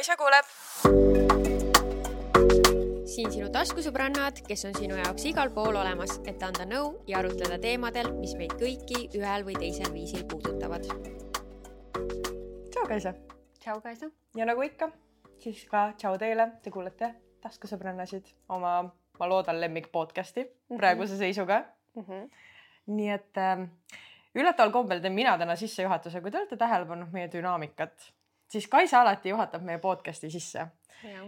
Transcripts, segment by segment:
Kaisa kuuleb. siin sinu taskusõbrannad, kes on sinu jaoks igal pool olemas, et anda nõu ja arutleda teemadel, mis meid kõiki ühel või teisel viisil puudutavad. tšau, Kaisa. tšau, Kaisa. ja nagu ikka, siis ka tšau teile, te kuulete taskusõbrannasid, oma, ma loodan, lemmik podcast'i mhm. praeguse seisuga mm. -hmm. nii et äh, üllataval kombel teen mina täna sissejuhatuse, kui te olete tähele pannud meie dünaamikat, siis Kaisa alati juhatab meie podcast'i sisse.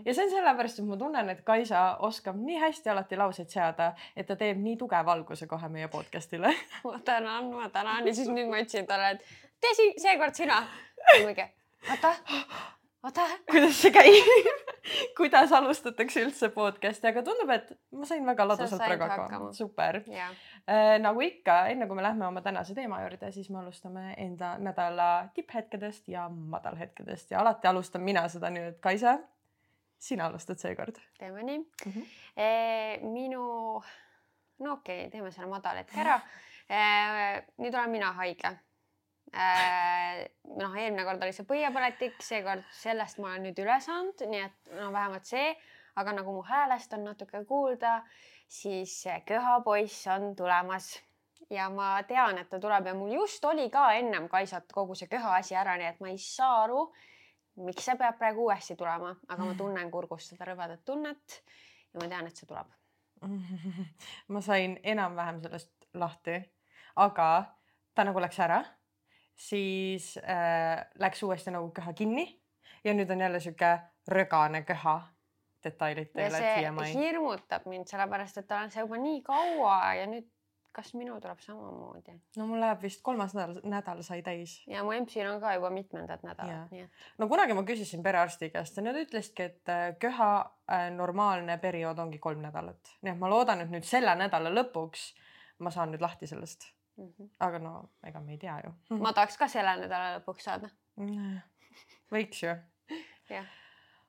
ja see on sellepärast, et ma tunnen, et Kaisa oskab nii hästi alati lauseid seada, et ta teeb nii tugeva alguse kohe meie podcast'ile. Ma tänan, ma tänan. Ja siis nüüd ma ütlesin talle, et tee si seekord sina. oota, oota. kuidas see käib kuidas alustatakse üldse podcast'i, aga tundub, et ma sain väga ladusalt praegu hakkama. super. Äh, nagu ikka, enne kui me lähme oma tänase teema juurde, siis me alustame enda nädala tipphetkedest ja madalhetkedest ja alati alustan mina seda nüüd, Kaisa, sina alustad seekord. teeme nii mm. -hmm. E, minu, no okei okay,, teeme selle madalhetke ära e,. nüüd olen mina haige noh, eelmine kord oli see põiepõletik, seekord sellest ma olen nüüd üle saanud, nii et no vähemalt see, aga nagu mu häälest on natuke kuulda, siis köhapoiss on tulemas. Ja ma tean, et ta tuleb ja mul just oli ka ennem Kaisat kogu see köha asi ära, nii et ma ei saa aru, miks see peab praegu uuesti tulema, aga ma tunnen kurgust seda rõvedat tunnet ja ma tean, et see tuleb. ma sain enam-vähem sellest lahti, aga ta nagu läks ära siis äh, läks uuesti nagu köha kinni ja nüüd on jälle sihuke rögane köha. detailid teile siiamaani. hirmutab mind sellepärast, et olen seal juba nii kaua ja nüüd kas minu tuleb samamoodi? no mul läheb vist kolmas nädal, nädal sai täis. ja mu empsil on ka juba mitmendat nädalat, nii et. no kunagi ma küsisin perearsti käest ja nad ütlesidki, et äh, köha äh, normaalne periood ongi kolm nädalat, nii et ma loodan, et nüüd selle nädala lõpuks ma saan nüüd lahti sellest mm. -hmm. aga no ega me ei tea ju ma tahaks ka selle nädala lõpuks saada. võiks ju. jah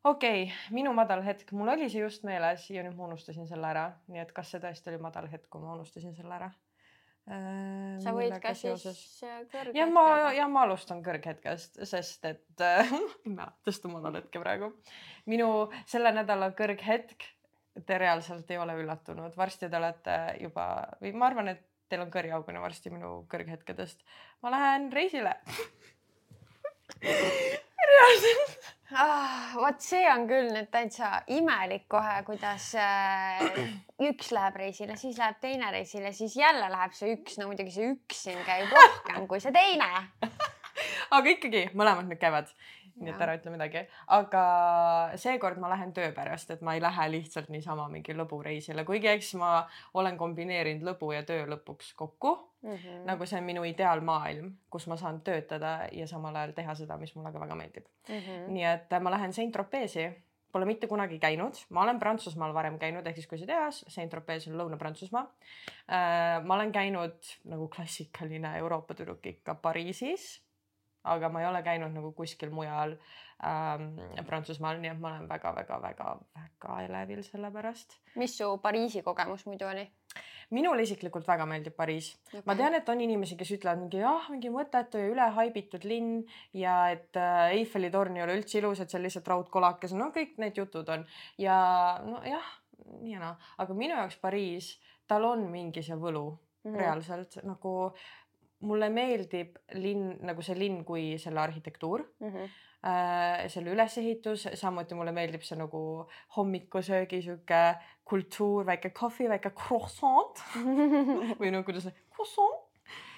okei okay,, minu madal hetk, mul oli see just meeles ja nüüd ma unustasin selle ära, nii et kas see tõesti oli madal hetk, kui ma unustasin selle ära äh,? sa võid ka seoses... siis äh, kõrghetkega. ja ma, ja ma alustan kõrghetkest, sest et äh, mäletast madal hetke praegu. minu selle nädala kõrghetk, te reaalselt ei ole üllatunud, varsti te olete juba või ma arvan, et teil on kõriaugune varsti minu kõrghetkedest. ma lähen reisile reaalselt ah,. vot see on küll nüüd täitsa imelik kohe, kuidas äh, üks läheb reisile, siis läheb teine reisile, siis jälle läheb see üks, no muidugi see üks siin käib rohkem kui see teine aga ikkagi mõlemad nüüd käivad nii et ära ütle midagi, aga seekord ma lähen töö pärast, et ma ei lähe lihtsalt niisama mingi lõbureisile, kuigi eks ma olen kombineerinud lõbu ja töö lõpuks kokku mm. -hmm. nagu see on minu ideaalmaailm, kus ma saan töötada ja samal ajal teha seda, mis mulle ka väga meeldib mm. -hmm. nii et ma lähen Saint-Tropezi Pole mitte kunagi käinud, ma olen Prantsusmaal varem käinud, ehk siis kui sa ei tea, Saint-Tropez on Lõuna-Prantsusmaa. Äh, ma olen käinud nagu klassikaline Euroopa tüdruk ikka Pariisis aga ma ei ole käinud nagu kuskil mujal ähm, Prantsusmaal, nii et ma olen väga-väga-väga-väga elevil selle pärast. mis su Pariisi kogemus muidu oli? minule isiklikult väga meeldib Pariis okay.. ma tean, et on inimesi, kes ütlevad mingi jah, mingi mõttetu ja ülehaibitud linn ja et äh, Eiffeli torn ei ole üldse ilus, et see on lihtsalt raudkolakes, no kõik need jutud on ja nojah, nii ja naa, aga minu jaoks Pariis, tal on mingi see võlu mm -hmm. reaalselt nagu mulle meeldib linn nagu see linn kui selle arhitektuur mm. -hmm. Äh, selle ülesehitus, samuti mulle meeldib see nagu hommikusöögi sihuke kultuur, väike kohvi, väike croissant või no kuidas see croissant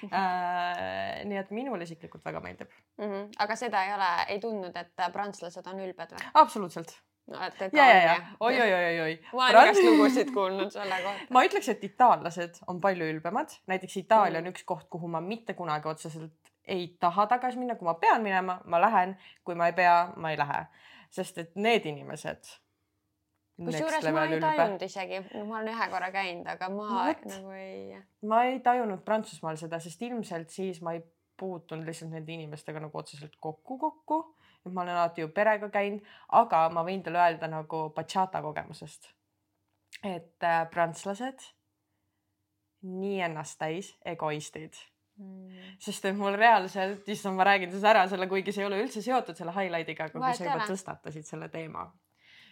äh,. nii et minule isiklikult väga meeldib mm. -hmm. aga seda ei ole, ei tundnud, et prantslased on ülbed või? absoluutselt no et, et ja, ja, ja oi, oi, oi, oi. ma olen igast lugusid kuulnud selle kohta. ma ütleks, et itaallased on palju ülbemad, näiteks Itaalia mm. on üks koht, kuhu ma mitte kunagi otseselt ei taha tagasi minna, kui ma pean minema, ma lähen, kui ma ei pea, ma ei lähe, sest et need inimesed. kusjuures ma ei tajunud isegi, ma olen ühe korra käinud, aga ma What? nagu ei. ma ei tajunud Prantsusmaal seda, sest ilmselt siis ma ei puutunud lihtsalt nende inimestega nagu otseselt kokku kokku et ma olen alati ju perega käinud, aga ma võin teile öelda nagu bachata kogemusest. et äh, prantslased, nii ennast täis egoistid. Mm.. sest et mul reaalselt, issand, ma räägin siis ära selle, kuigi see ei ole üldse seotud selle highlight'iga, aga kui sa juba tõstatasid selle teema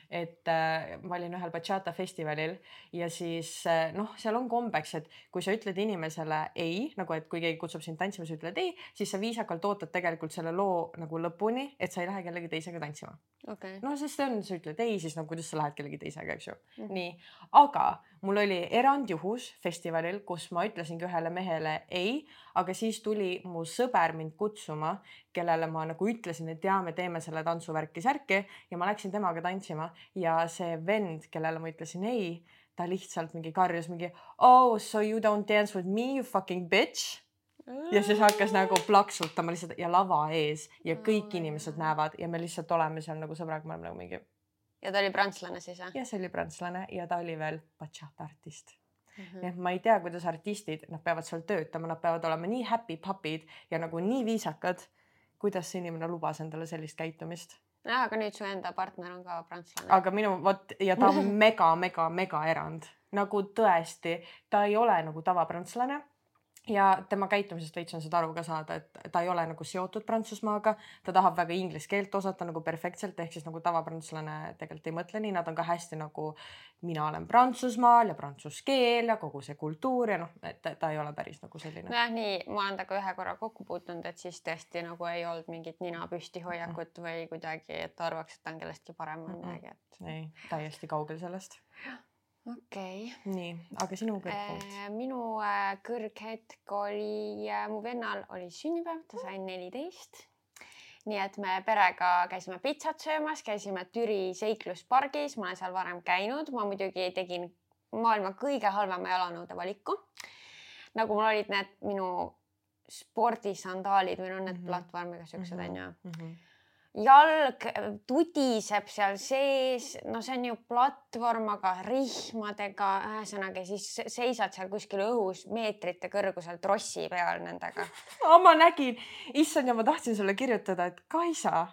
et äh, ma olin ühel bachata festivalil ja siis äh, noh, seal on kombeks, et kui sa ütled inimesele ei, nagu et kui keegi kutsub sind tantsima, sa ütled ei, siis sa viisakalt ootad tegelikult selle loo nagu lõpuni, et sa ei lähe kellegi teisega tantsima okay.. no sest see on, sa ütled ei, siis no kuidas sa lähed kellegi teisega, eks ju mm. -hmm. nii, aga mul oli erandjuhus festivalil, kus ma ütlesingi ühele mehele ei, aga siis tuli mu sõber mind kutsuma, kellele ma nagu ütlesin, et jaa, me teeme selle tantsuvärki-särki ja ma läksin temaga tantsima ja see vend, kellele ma ütlesin ei, ta lihtsalt mingi karjus mingi oh so you don't dance with me you fucking bitch. Ja siis hakkas nagu plaksutama lihtsalt ja lava ees ja kõik inimesed näevad ja me lihtsalt oleme seal nagu sõbraga, me oleme nagu mingi ja ta oli prantslane siis või? ja see oli prantslane ja ta oli veel bachata artist mm. -hmm. nii et ma ei tea, kuidas artistid, nad peavad seal töötama, nad peavad olema nii happy pupid ja nagu nii viisakad. kuidas see inimene lubas endale sellist käitumist? jah, aga nüüd su enda partner on ka prantslane. aga minu vot ja ta on mega, mega, mega erand nagu tõesti, ta ei ole nagu tavaprantslane ja tema käitumisest veits on seda aru ka saada, et ta ei ole nagu seotud Prantsusmaaga, ta tahab väga inglise keelt osata nagu perfektselt, ehk siis nagu tavaprantsulane tegelikult ei mõtle nii, nad on ka hästi nagu mina olen Prantsusmaal ja prantsuse keel ja kogu see kultuur ja noh, et ta ei ole päris nagu selline. nojah, nii ma olen temaga ühe korra kokku puutunud, et siis tõesti nagu ei olnud mingit nina püsti hoiakut või kuidagi, et arvaks, et ta on kellestki parem või midagi, et. ei, täiesti kaugel sellest okei okay.. nii, aga sinu kõrgpunkt äh,? minu äh, kõrghetk oli äh,, mu vennal oli sünnipäev, ta sai neliteist. nii et me perega käisime pitsat söömas, käisime Türi seikluspargis, ma olen seal varem käinud, ma muidugi tegin maailma kõige halvema jalanõude valiku. nagu mul olid need minu spordisandaalid või no need mm -hmm. platvormiga siuksed onju mm -hmm. Jalg tudiseb seal sees, no see on ju platvorm, aga rihmadega, ühesõnaga siis seisad seal kuskil õhus meetrite kõrgusel trossi peal nendega. Ma nägin, issand ja ma tahtsin sulle kirjutada, et Kaisa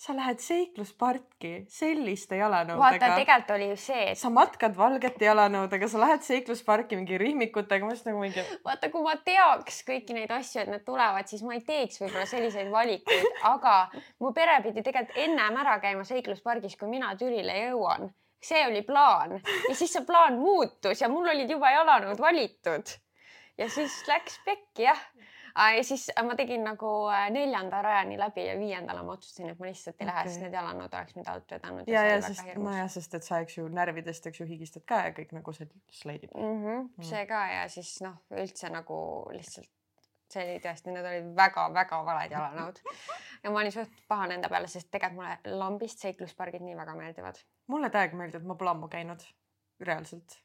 sa lähed seiklusparki selliste jalanõudega. vaata, tegelikult oli ju see et.... sa matkad valgete jalanõudega, sa lähed seiklusparki mingi rihmikutega, ma just nagu mingi. vaata, kui ma teaks kõiki neid asju, et need tulevad, siis ma ei teeks võib-olla selliseid valikuid, aga mu pere pidi tegelikult ennem ära käima seikluspargis, kui mina Türile jõuan. see oli plaan ja siis see plaan muutus ja mul olid juba jalanõud valitud. ja siis läks pekki jah ja siis äh, ma tegin nagu äh, neljanda rajani läbi ja viiendale ma otsustasin, et ma lihtsalt ei lähe okay., sest need jalanõud oleks mind alt vedanud. ja, ja, ja sest nojah, sest et sa, eks ju närvidest, eks ju higistad ka ja kõik nagu see slaidib mm. -hmm, mm. see ka ja siis noh, üldse nagu lihtsalt see oli tõesti, need olid väga-väga valed jalanõud ja ma olin suht pahane enda peale, sest tegelikult mulle lambist seikluspargid nii väga meeldivad. mulle täiega meeldivad, ma pole ammu käinud, reaalselt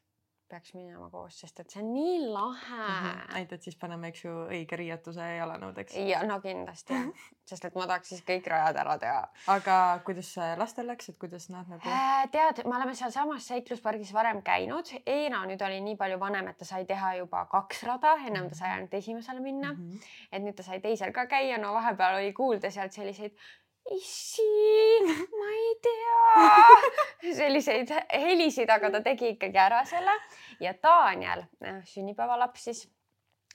peaks minema koos, sest et see on nii lahe mm. -hmm. ainult, et siis paneme, eks ju, õige riietuse jalanõudeks. ja no kindlasti jah, sest et ma tahaks siis kõik rajad ära teha. aga kuidas lastel läks, et kuidas nad nagu äh,? tead, me oleme sealsamas seikluspargis varem käinud. Eena nüüd oli nii palju vanem, et ta sai teha juba kaks rada, ennem ta sai ainult esimesele minna mm. -hmm. et nüüd ta sai teisel ka käia, no vahepeal oli kuulda sealt selliseid issi, selliseid helisid, aga ta tegi ikkagi ära selle. Ja Daniel, äh, sünnipäevalaps siis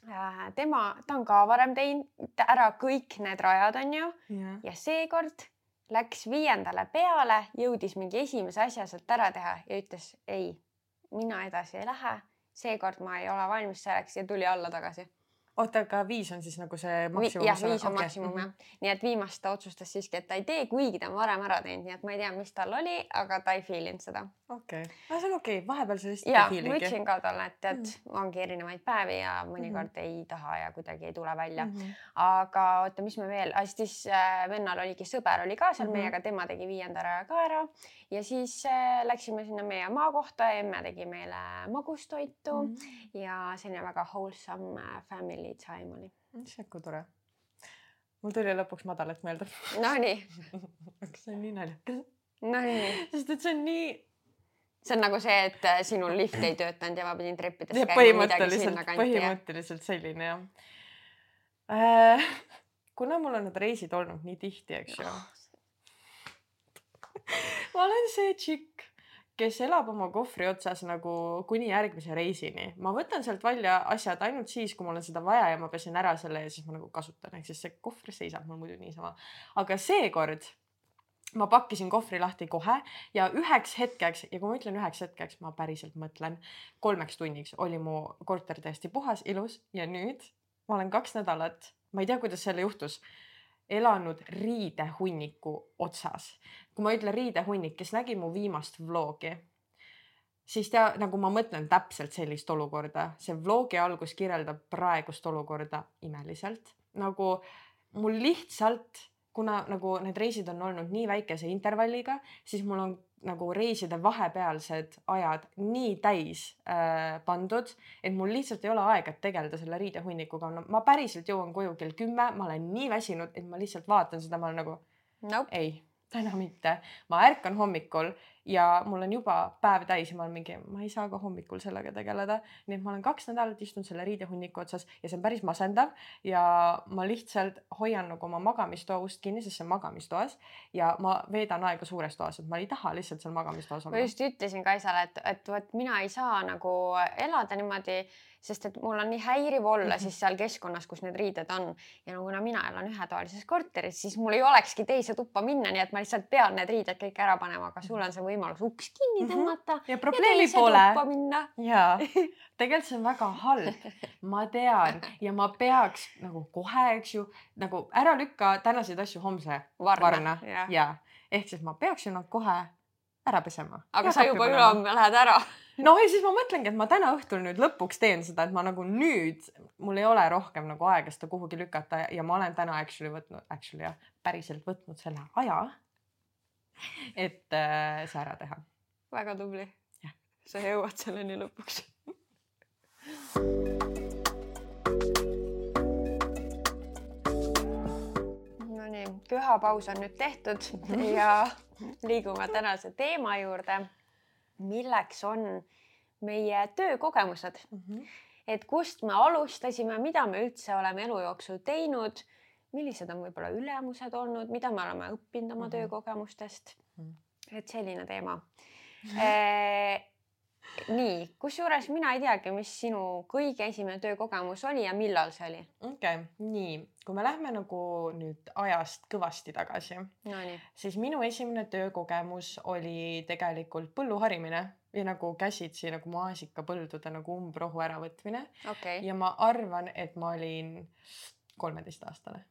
äh, tema, ta on ka varem teinud ära kõik need rajad, onju yeah. ja seekord läks viiendale peale, jõudis mingi esimese asja sealt ära teha ja ütles ei, mina edasi ei lähe, seekord ma ei ole valmis selleks. Ja tuli alla tagasi oota, aga viis on siis nagu see maksimum? jah, viis on okay. maksimum jah. Mhm. nii et viimast ta otsustas siiski, et ta ei tee, kuigi ta on varem ära teinud, nii et ma ei tea, mis tal oli, aga ta ei feel inud seda. okei okay., aga see on okei okay., vahepeal sa lihtsalt ei feel'igi. ma ütlesin ka talle, et tead mm., ongi erinevaid päevi ja mõnikord mm -hmm. ei taha ja kuidagi ei tule välja mm. -hmm. aga oota, mis me veel, siis äh, vennal oligi sõber oli ka seal mm -hmm. meiega, tema tegi viienda raja ka ära ja siis äh, läksime sinna meie maakohta, emme tegi meile magustoitu mm -hmm. ja selline väga wholesome äh, family time oli. issand, kui tore. mul tuli lõpuks madalat meelde. Nonii see on nii naljakas. Nonii. sest et see on nii see on nagu see, et äh, sinul lift ei töötanud ja ma pidin treppides käima. põhimõtteliselt, põhimõtteliselt selline jah äh,. kuna mul on need reisid olnud nii tihti, eks ju oh, ma olen see tšikk, kes elab oma kohvri otsas nagu kuni järgmise reisini. ma võtan sealt välja asjad ainult siis, kui mul on seda vaja ja ma pesen ära selle ja siis ma nagu kasutan, ehk siis see kohver seisab mul muidu niisama. aga seekord ma pakkisin kohvri lahti kohe ja üheks hetkeks ja kui ma ütlen üheks hetkeks, ma päriselt mõtlen, kolmeks tunniks oli mu korter täiesti puhas, ilus ja nüüd ma olen kaks nädalat, ma ei tea, kuidas selle juhtus, elanud riidehunniku otsas. Kui ma ütlen riidehunnik, kes nägi mu viimast vlogi, siis tea, nagu ma mõtlen täpselt sellist olukorda, see vlogi algus kirjeldab praegust olukorda imeliselt, nagu mul lihtsalt kuna nagu need reisid on olnud nii väikese intervalliga, siis mul on nagu reiside vahepealsed ajad nii täis äh, pandud, et mul lihtsalt ei ole aega tegeleda selle riidehunnikuga no,. ma päriselt jõuan koju kell kümme, ma olen nii väsinud, et ma lihtsalt vaatan seda, ma olen nagu nope. ei, täna mitte. ma ärkan hommikul ja mul on juba päev täis ja ma olen mingi, ma ei saa ka hommikul sellega tegeleda. nii et ma olen kaks nädalat istunud selle riidehunniku otsas ja see on päris masendav ja ma lihtsalt hoian nagu oma magamistoa ust kinni, sest see on magamistoas ja ma veedan aega suures toas, et ma ei taha lihtsalt seal magamistoas olla. ma just ütlesin Kaisale, et, et vot mina ei saa nagu elada niimoodi sest et mul on nii häiriv olla -hmm. siis seal keskkonnas, kus need riided on ja no kuna mina elan ühetoalises korteris, siis mul ei olekski teise tuppa minna, nii et ma lihtsalt pean need riided kõik ära panema, aga sul on see võimalus uks kinni mhm. tõmmata mm. -hmm. ja probleemi ja pole. ja tegelikult see on väga halb, ma tean ja ma peaks nagu kohe, eks ju, nagu ära lükka tänaseid asju homse varna, varna. ja, ja ehk siis ma peaks ju nad kohe ära pesema. aga sa juba ülehomme lähed ära noh, ja siis ma mõtlengi, et ma täna õhtul nüüd lõpuks teen seda, et ma nagu nüüd, mul ei ole rohkem nagu aega seda kuhugi lükata ja ma olen täna actually võtnud, actually jah, päriselt võtnud selle aja et äh, see ära teha. väga tubli. sa jõuad selleni lõpuks Nonii, pühapaus on nüüd tehtud ja liigume tänase teema juurde, milleks on meie töökogemused mm. -hmm. et kust me alustasime, mida me üldse oleme elu jooksul teinud millised on võib-olla ülemused olnud, mida me oleme õppinud oma mm -hmm. töökogemustest mm. -hmm. et selline teema mm. -hmm. nii, kusjuures mina ei teagi, mis sinu kõige esimene töökogemus oli ja millal see oli? okei okay,, nii, kui me lähme nagu nüüd ajast kõvasti tagasi no,, siis minu esimene töökogemus oli tegelikult põlluharimine ja nagu käsitsi nagu maasikapõldude nagu umbrohu äravõtmine okay.. ja ma arvan, et ma olin kolmeteistaastane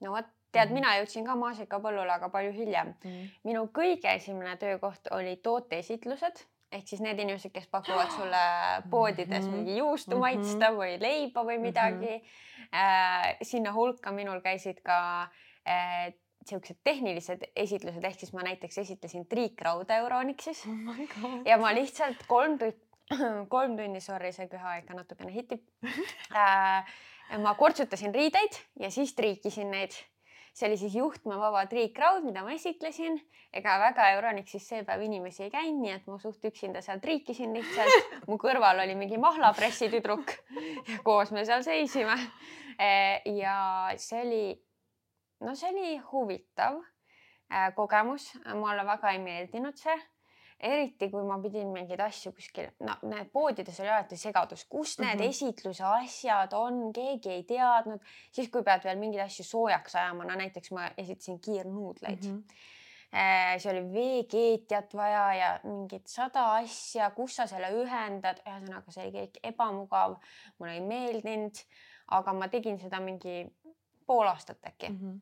no vot, tead, mina jõudsin ka maasikapõllule, aga palju hiljem mm. -hmm. minu kõige esimene töökoht oli tooteesitlused ehk siis need inimesed, kes pakuvad sulle poodides mm -hmm. mingi juustu mm -hmm. maitsta või leiba või midagi mm. -hmm. Äh, sinna hulka minul käisid ka äh, siuksed tehnilised esitlused, ehk siis ma näiteks esitlesin triikrauda Euronixis oh ja ma lihtsalt kolm tundi, kolm tundi, sorry, see köha ikka natukene hitib äh, ma kortsutasin riideid ja siis triikisin neid. see oli siis juhtmevaba triikraud, mida ma esitlesin. ega väga Euronixis see päev inimesi ei käinud, nii et ma suht üksinda seal triikisin lihtsalt. mu kõrval oli mingi mahlapressitüdruk ja koos me seal seisime. E, ja see oli, no see oli huvitav e, kogemus, mulle väga ei meeldinud see eriti kui ma pidin mingeid asju kuskil, no need poodides oli alati segadus, kus need mm -hmm. esitluse asjad on, keegi ei teadnud, siis kui pead veel mingeid asju soojaks ajama, no näiteks ma esitasin kiirnuudleid mm. -hmm see oli veekeetjat vaja ja mingid sada asja, kus sa selle ühendad, ühesõnaga see oli kõik ebamugav, mulle ei meeldinud, aga ma tegin seda mingi pool aastat äkki mm. -hmm.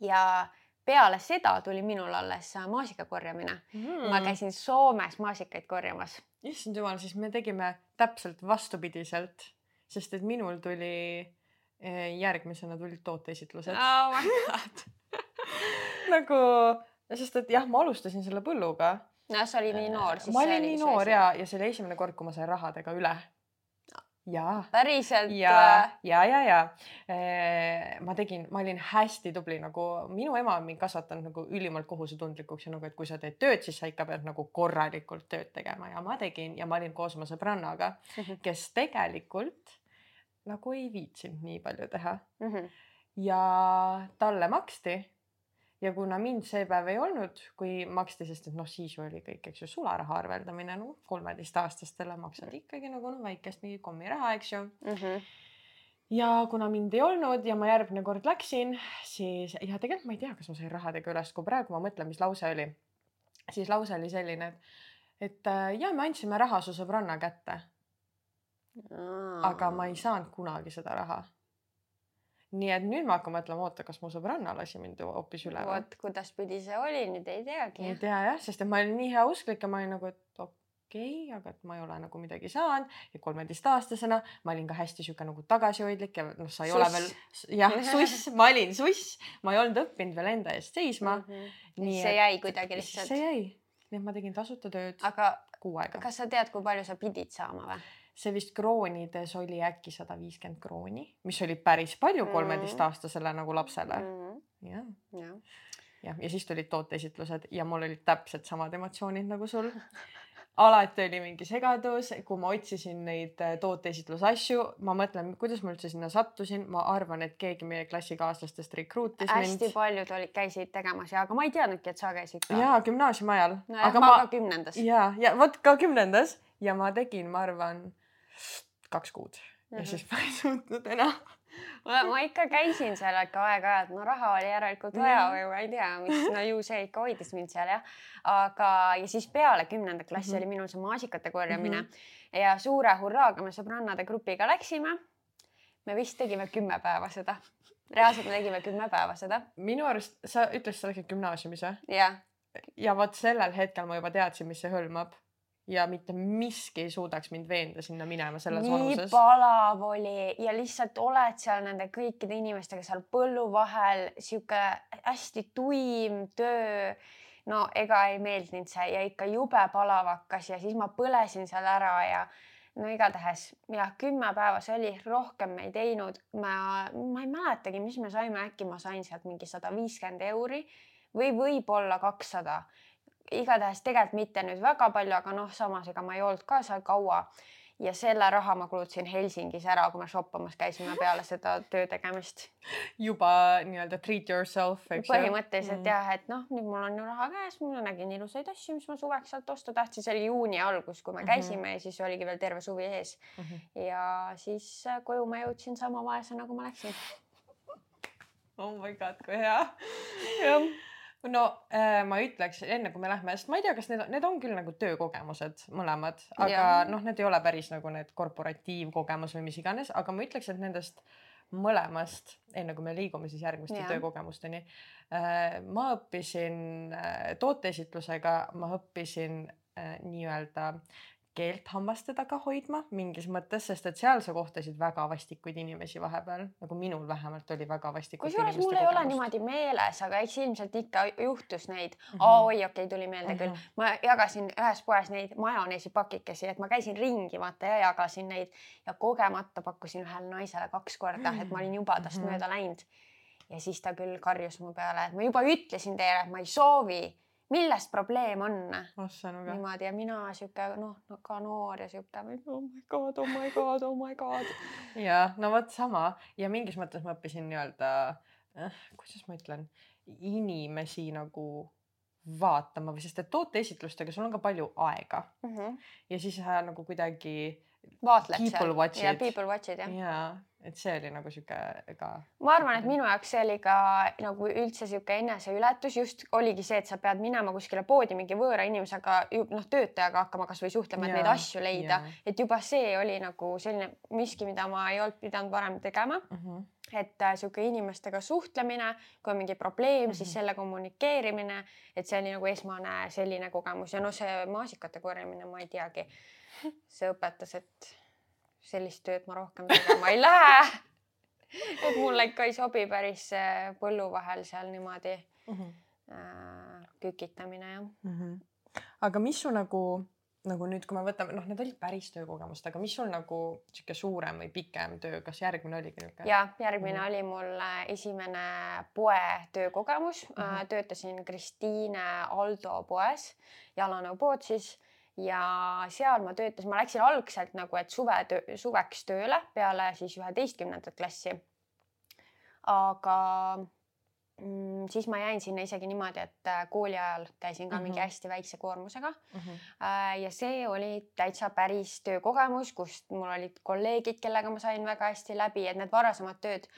ja peale seda tuli minul alles maasika korjamine mm.. ma käisin Soomes maasikaid korjamas. issand jumal, siis me tegime täpselt vastupidiselt, sest et minul tuli eh, järgmisena tulid tooteesitlused oh nagu, sest et jah, ma alustasin selle põlluga. no sa olid nii noor. ma olin nii noor ja, ja see oli esimene kord, kui ma sain rahadega üle jaa. päriselt? ja, ja, ja, ja ma tegin, ma olin hästi tubli, nagu minu ema on mind kasvatanud nagu ülimalt kohusetundlikuks ja nagu, et kui sa teed tööd, siis sa ikka pead nagu korralikult tööd tegema ja ma tegin ja ma olin koos oma sõbrannaga, mhm. kes tegelikult nagu ei viitsinud nii palju teha mm. -hmm. ja talle maksti ja kuna mind see päev ei olnud, kui maksti, sest et noh, siis oli kõik, eks ju, sularaha arveldamine, no kolmeteistaastastele maksad ikkagi nagu noh, väikest mingit kommiraha, eks ju mm. -hmm. ja kuna mind ei olnud ja ma järgmine kord läksin, siis ja tegelikult ma ei tea, kas ma sain rahadega üles, kui praegu ma mõtlen, mis lause oli, siis lause oli selline, et, et äh, ja me andsime raha su sõbranna kätte. aga ma ei saanud kunagi seda raha nii et nüüd ma hakkan mõtlema, oota, kas mu sõbranna lasi mind hoopis üle. vot kuidaspidi see oli, nüüd ei teagi. ei tea jah, sest et ma olin nii heausklik ja ma olin nagu, et okei okay,, aga et ma ei ole nagu midagi saanud ja kolmeteistaastasena ma olin ka hästi sihuke nagu tagasihoidlik ja noh, sa ei suss. ole veel jah, suss, ma olin suss, ma ei olnud õppinud veel enda eest seisma mm. -hmm. nii see jäi kuidagi lihtsalt. see jäi, nii et ma tegin tasuta tööd. aga kuu aega. kas sa tead, kui palju sa pidid saama või? See vist kroonides oli äkki sada viiskümmend krooni, mis oli päris palju mm. kolmeteistaastasele nagu lapsele mm.. jah. jah, ja, ja siis tulid tooteesitlused ja mul olid täpselt samad emotsioonid nagu sul alati oli mingi segadus, kui ma otsisin neid äh, tooteesitluse asju, ma mõtlen, kuidas ma üldse sinna sattusin, ma arvan, et keegi meie klassikaaslastest rekruutis mind. hästi paljud olid, käisid tegemas ja, aga ma ei teadnudki, et sa käisid ka. jaa, gümnaasiumi ajal. nojah, ma, ma ka kümnendas. ja, ja vot ka kümnendas ja ma tegin, ma arvan kaks kuud ja mm -hmm. siis ma ei suutnud enam ma ikka käisin seal ikka aeg-ajalt, no raha oli järelikult vaja või ma ei tea, mis, no ju see ikka hoidis mind seal jah. aga, ja siis peale kümnendat klassi mm -hmm. oli minul see maasikate korjamine mm -hmm. ja suure hurraaga me sõbrannade grupiga läksime. me vist tegime kümme päeva seda. reaalselt me tegime kümme päeva seda. minu arust sa ütlesid, sa läksid gümnaasiumis või? jah. ja vot sellel hetkel ma juba teadsin, mis see hõlmab ja mitte miski ei suudaks mind veenda sinna minema selles nii vanuses. nii palav oli ja lihtsalt oled seal nende kõikide inimestega seal põllu vahel, sihuke hästi tuim töö. no ega ei meeldinud see ja ikka jube palav hakkas ja siis ma põlesin seal ära ja no igatahes jah, kümme päeva see oli, rohkem ei teinud. ma, ma ei mäletagi, mis me saime, äkki ma sain sealt mingi sada viiskümmend euri või võib-olla kakssada igatahes tegelikult mitte nüüd väga palju, aga noh, samas ega ma ei olnud ka seal kaua ja selle raha ma kulutasin Helsingis ära, kui me shoppamas käisime peale seda töö tegemist. juba nii-öelda treat yourself, eks ju. põhimõtteliselt mm. jah, et noh, nüüd mul on ju raha käes, ma nägin ilusaid asju, mis ma suveks sealt osta tahtsin, see oli juuni algus, kui me mhm. käisime mm -hmm. ja siis oligi veel terve suvi ees mm. -hmm. ja siis äh, koju ma jõudsin sama vaesena, kui ma läksin. oh my god, kui hea. jah no äh, ma ütleks enne kui me lähme, sest ma ei tea, kas need, need on küll nagu töökogemused mõlemad, aga noh, need ei ole päris nagu need korporatiivkogemus või mis iganes, aga ma ütleks, et nendest mõlemast, enne kui me liigume siis järgmiste töökogemusteni äh,. ma õppisin äh, tooteesitlusega, ma õppisin nii-öelda keelt hammaste taga hoidma mingis mõttes, sest et seal sa kohtasid väga vastikuid inimesi vahepeal, nagu minul vähemalt oli väga vastikuid. kusjuures mul ei ole niimoodi meeles, aga eks ilmselt ikka juhtus neid mm. -hmm. Oi, okei okay,, tuli meelde mm -hmm. küll. ma jagasin ühes poes neid majoneesipakikesi, et ma käisin ringi vaata ja jagasin neid ja kogemata pakkusin ühele naisele kaks korda, et ma olin juba tast mm -hmm. mööda läinud. ja siis ta küll karjus mu peale, et ma juba ütlesin teile, et ma ei soovi millest probleem on? niimoodi ja mina sihuke noh, ka noor ja sihuke oh my god, oh my god, oh my god. ja no vot sama ja mingis mõttes ma õppisin nii-öelda äh,, kuidas ma ütlen, inimesi nagu vaatama või sest et tooteesitlustega sul on ka palju aega mm. -hmm. ja siis äh, nagu kuidagi vaatled seal ja people watch'id jah. jaa, et see oli nagu sihuke ka. ma arvan, et minu jaoks see oli ka nagu üldse sihuke eneseületus, just oligi see, et sa pead minema kuskile poodi mingi võõra inimesega, noh, töötajaga hakkama kasvõi suhtlema, et neid asju leida, et juba see oli nagu selline miski, mida ma ei olnud pidanud varem tegema mm. -hmm et äh, sihuke inimestega suhtlemine, kui on mingi probleem mm, -hmm. siis mhm. selle kommunikeerimine, et see oli nagu esmane selline kogemus ja noh, see maasikate korjamine, ma ei teagi see õpetas, et sellist tööd ma rohkem tegema ei lähe. et mulle ikka ei sobi päris põllu vahel seal niimoodi mm -hmm. äh, kükitamine jah mm. -hmm. aga mis su nagu, nagu nüüd, kui me võtame, noh, need olid päris töökogemust, aga mis sul nagu sihuke suurem või pikem töö, kas järgmine oligi niisugune? ja järgmine mm -hmm. oli mul esimene poe töökogemus mm. -hmm. töötasin Kristiine Aldo poes, jalanõupood siis ja seal ma töötasin, ma läksin algselt nagu, et suvetöö, suveks tööle peale siis üheteistkümnendat klassi. aga mm, siis ma jäin sinna isegi niimoodi, et äh, kooli ajal käisin ka mm -hmm. mingi mhm. hästi väikse koormusega mm. -hmm. ja see oli täitsa päris töökogemus, kus mul olid kolleegid, kellega ma sain väga hästi läbi, et need varasemad tööd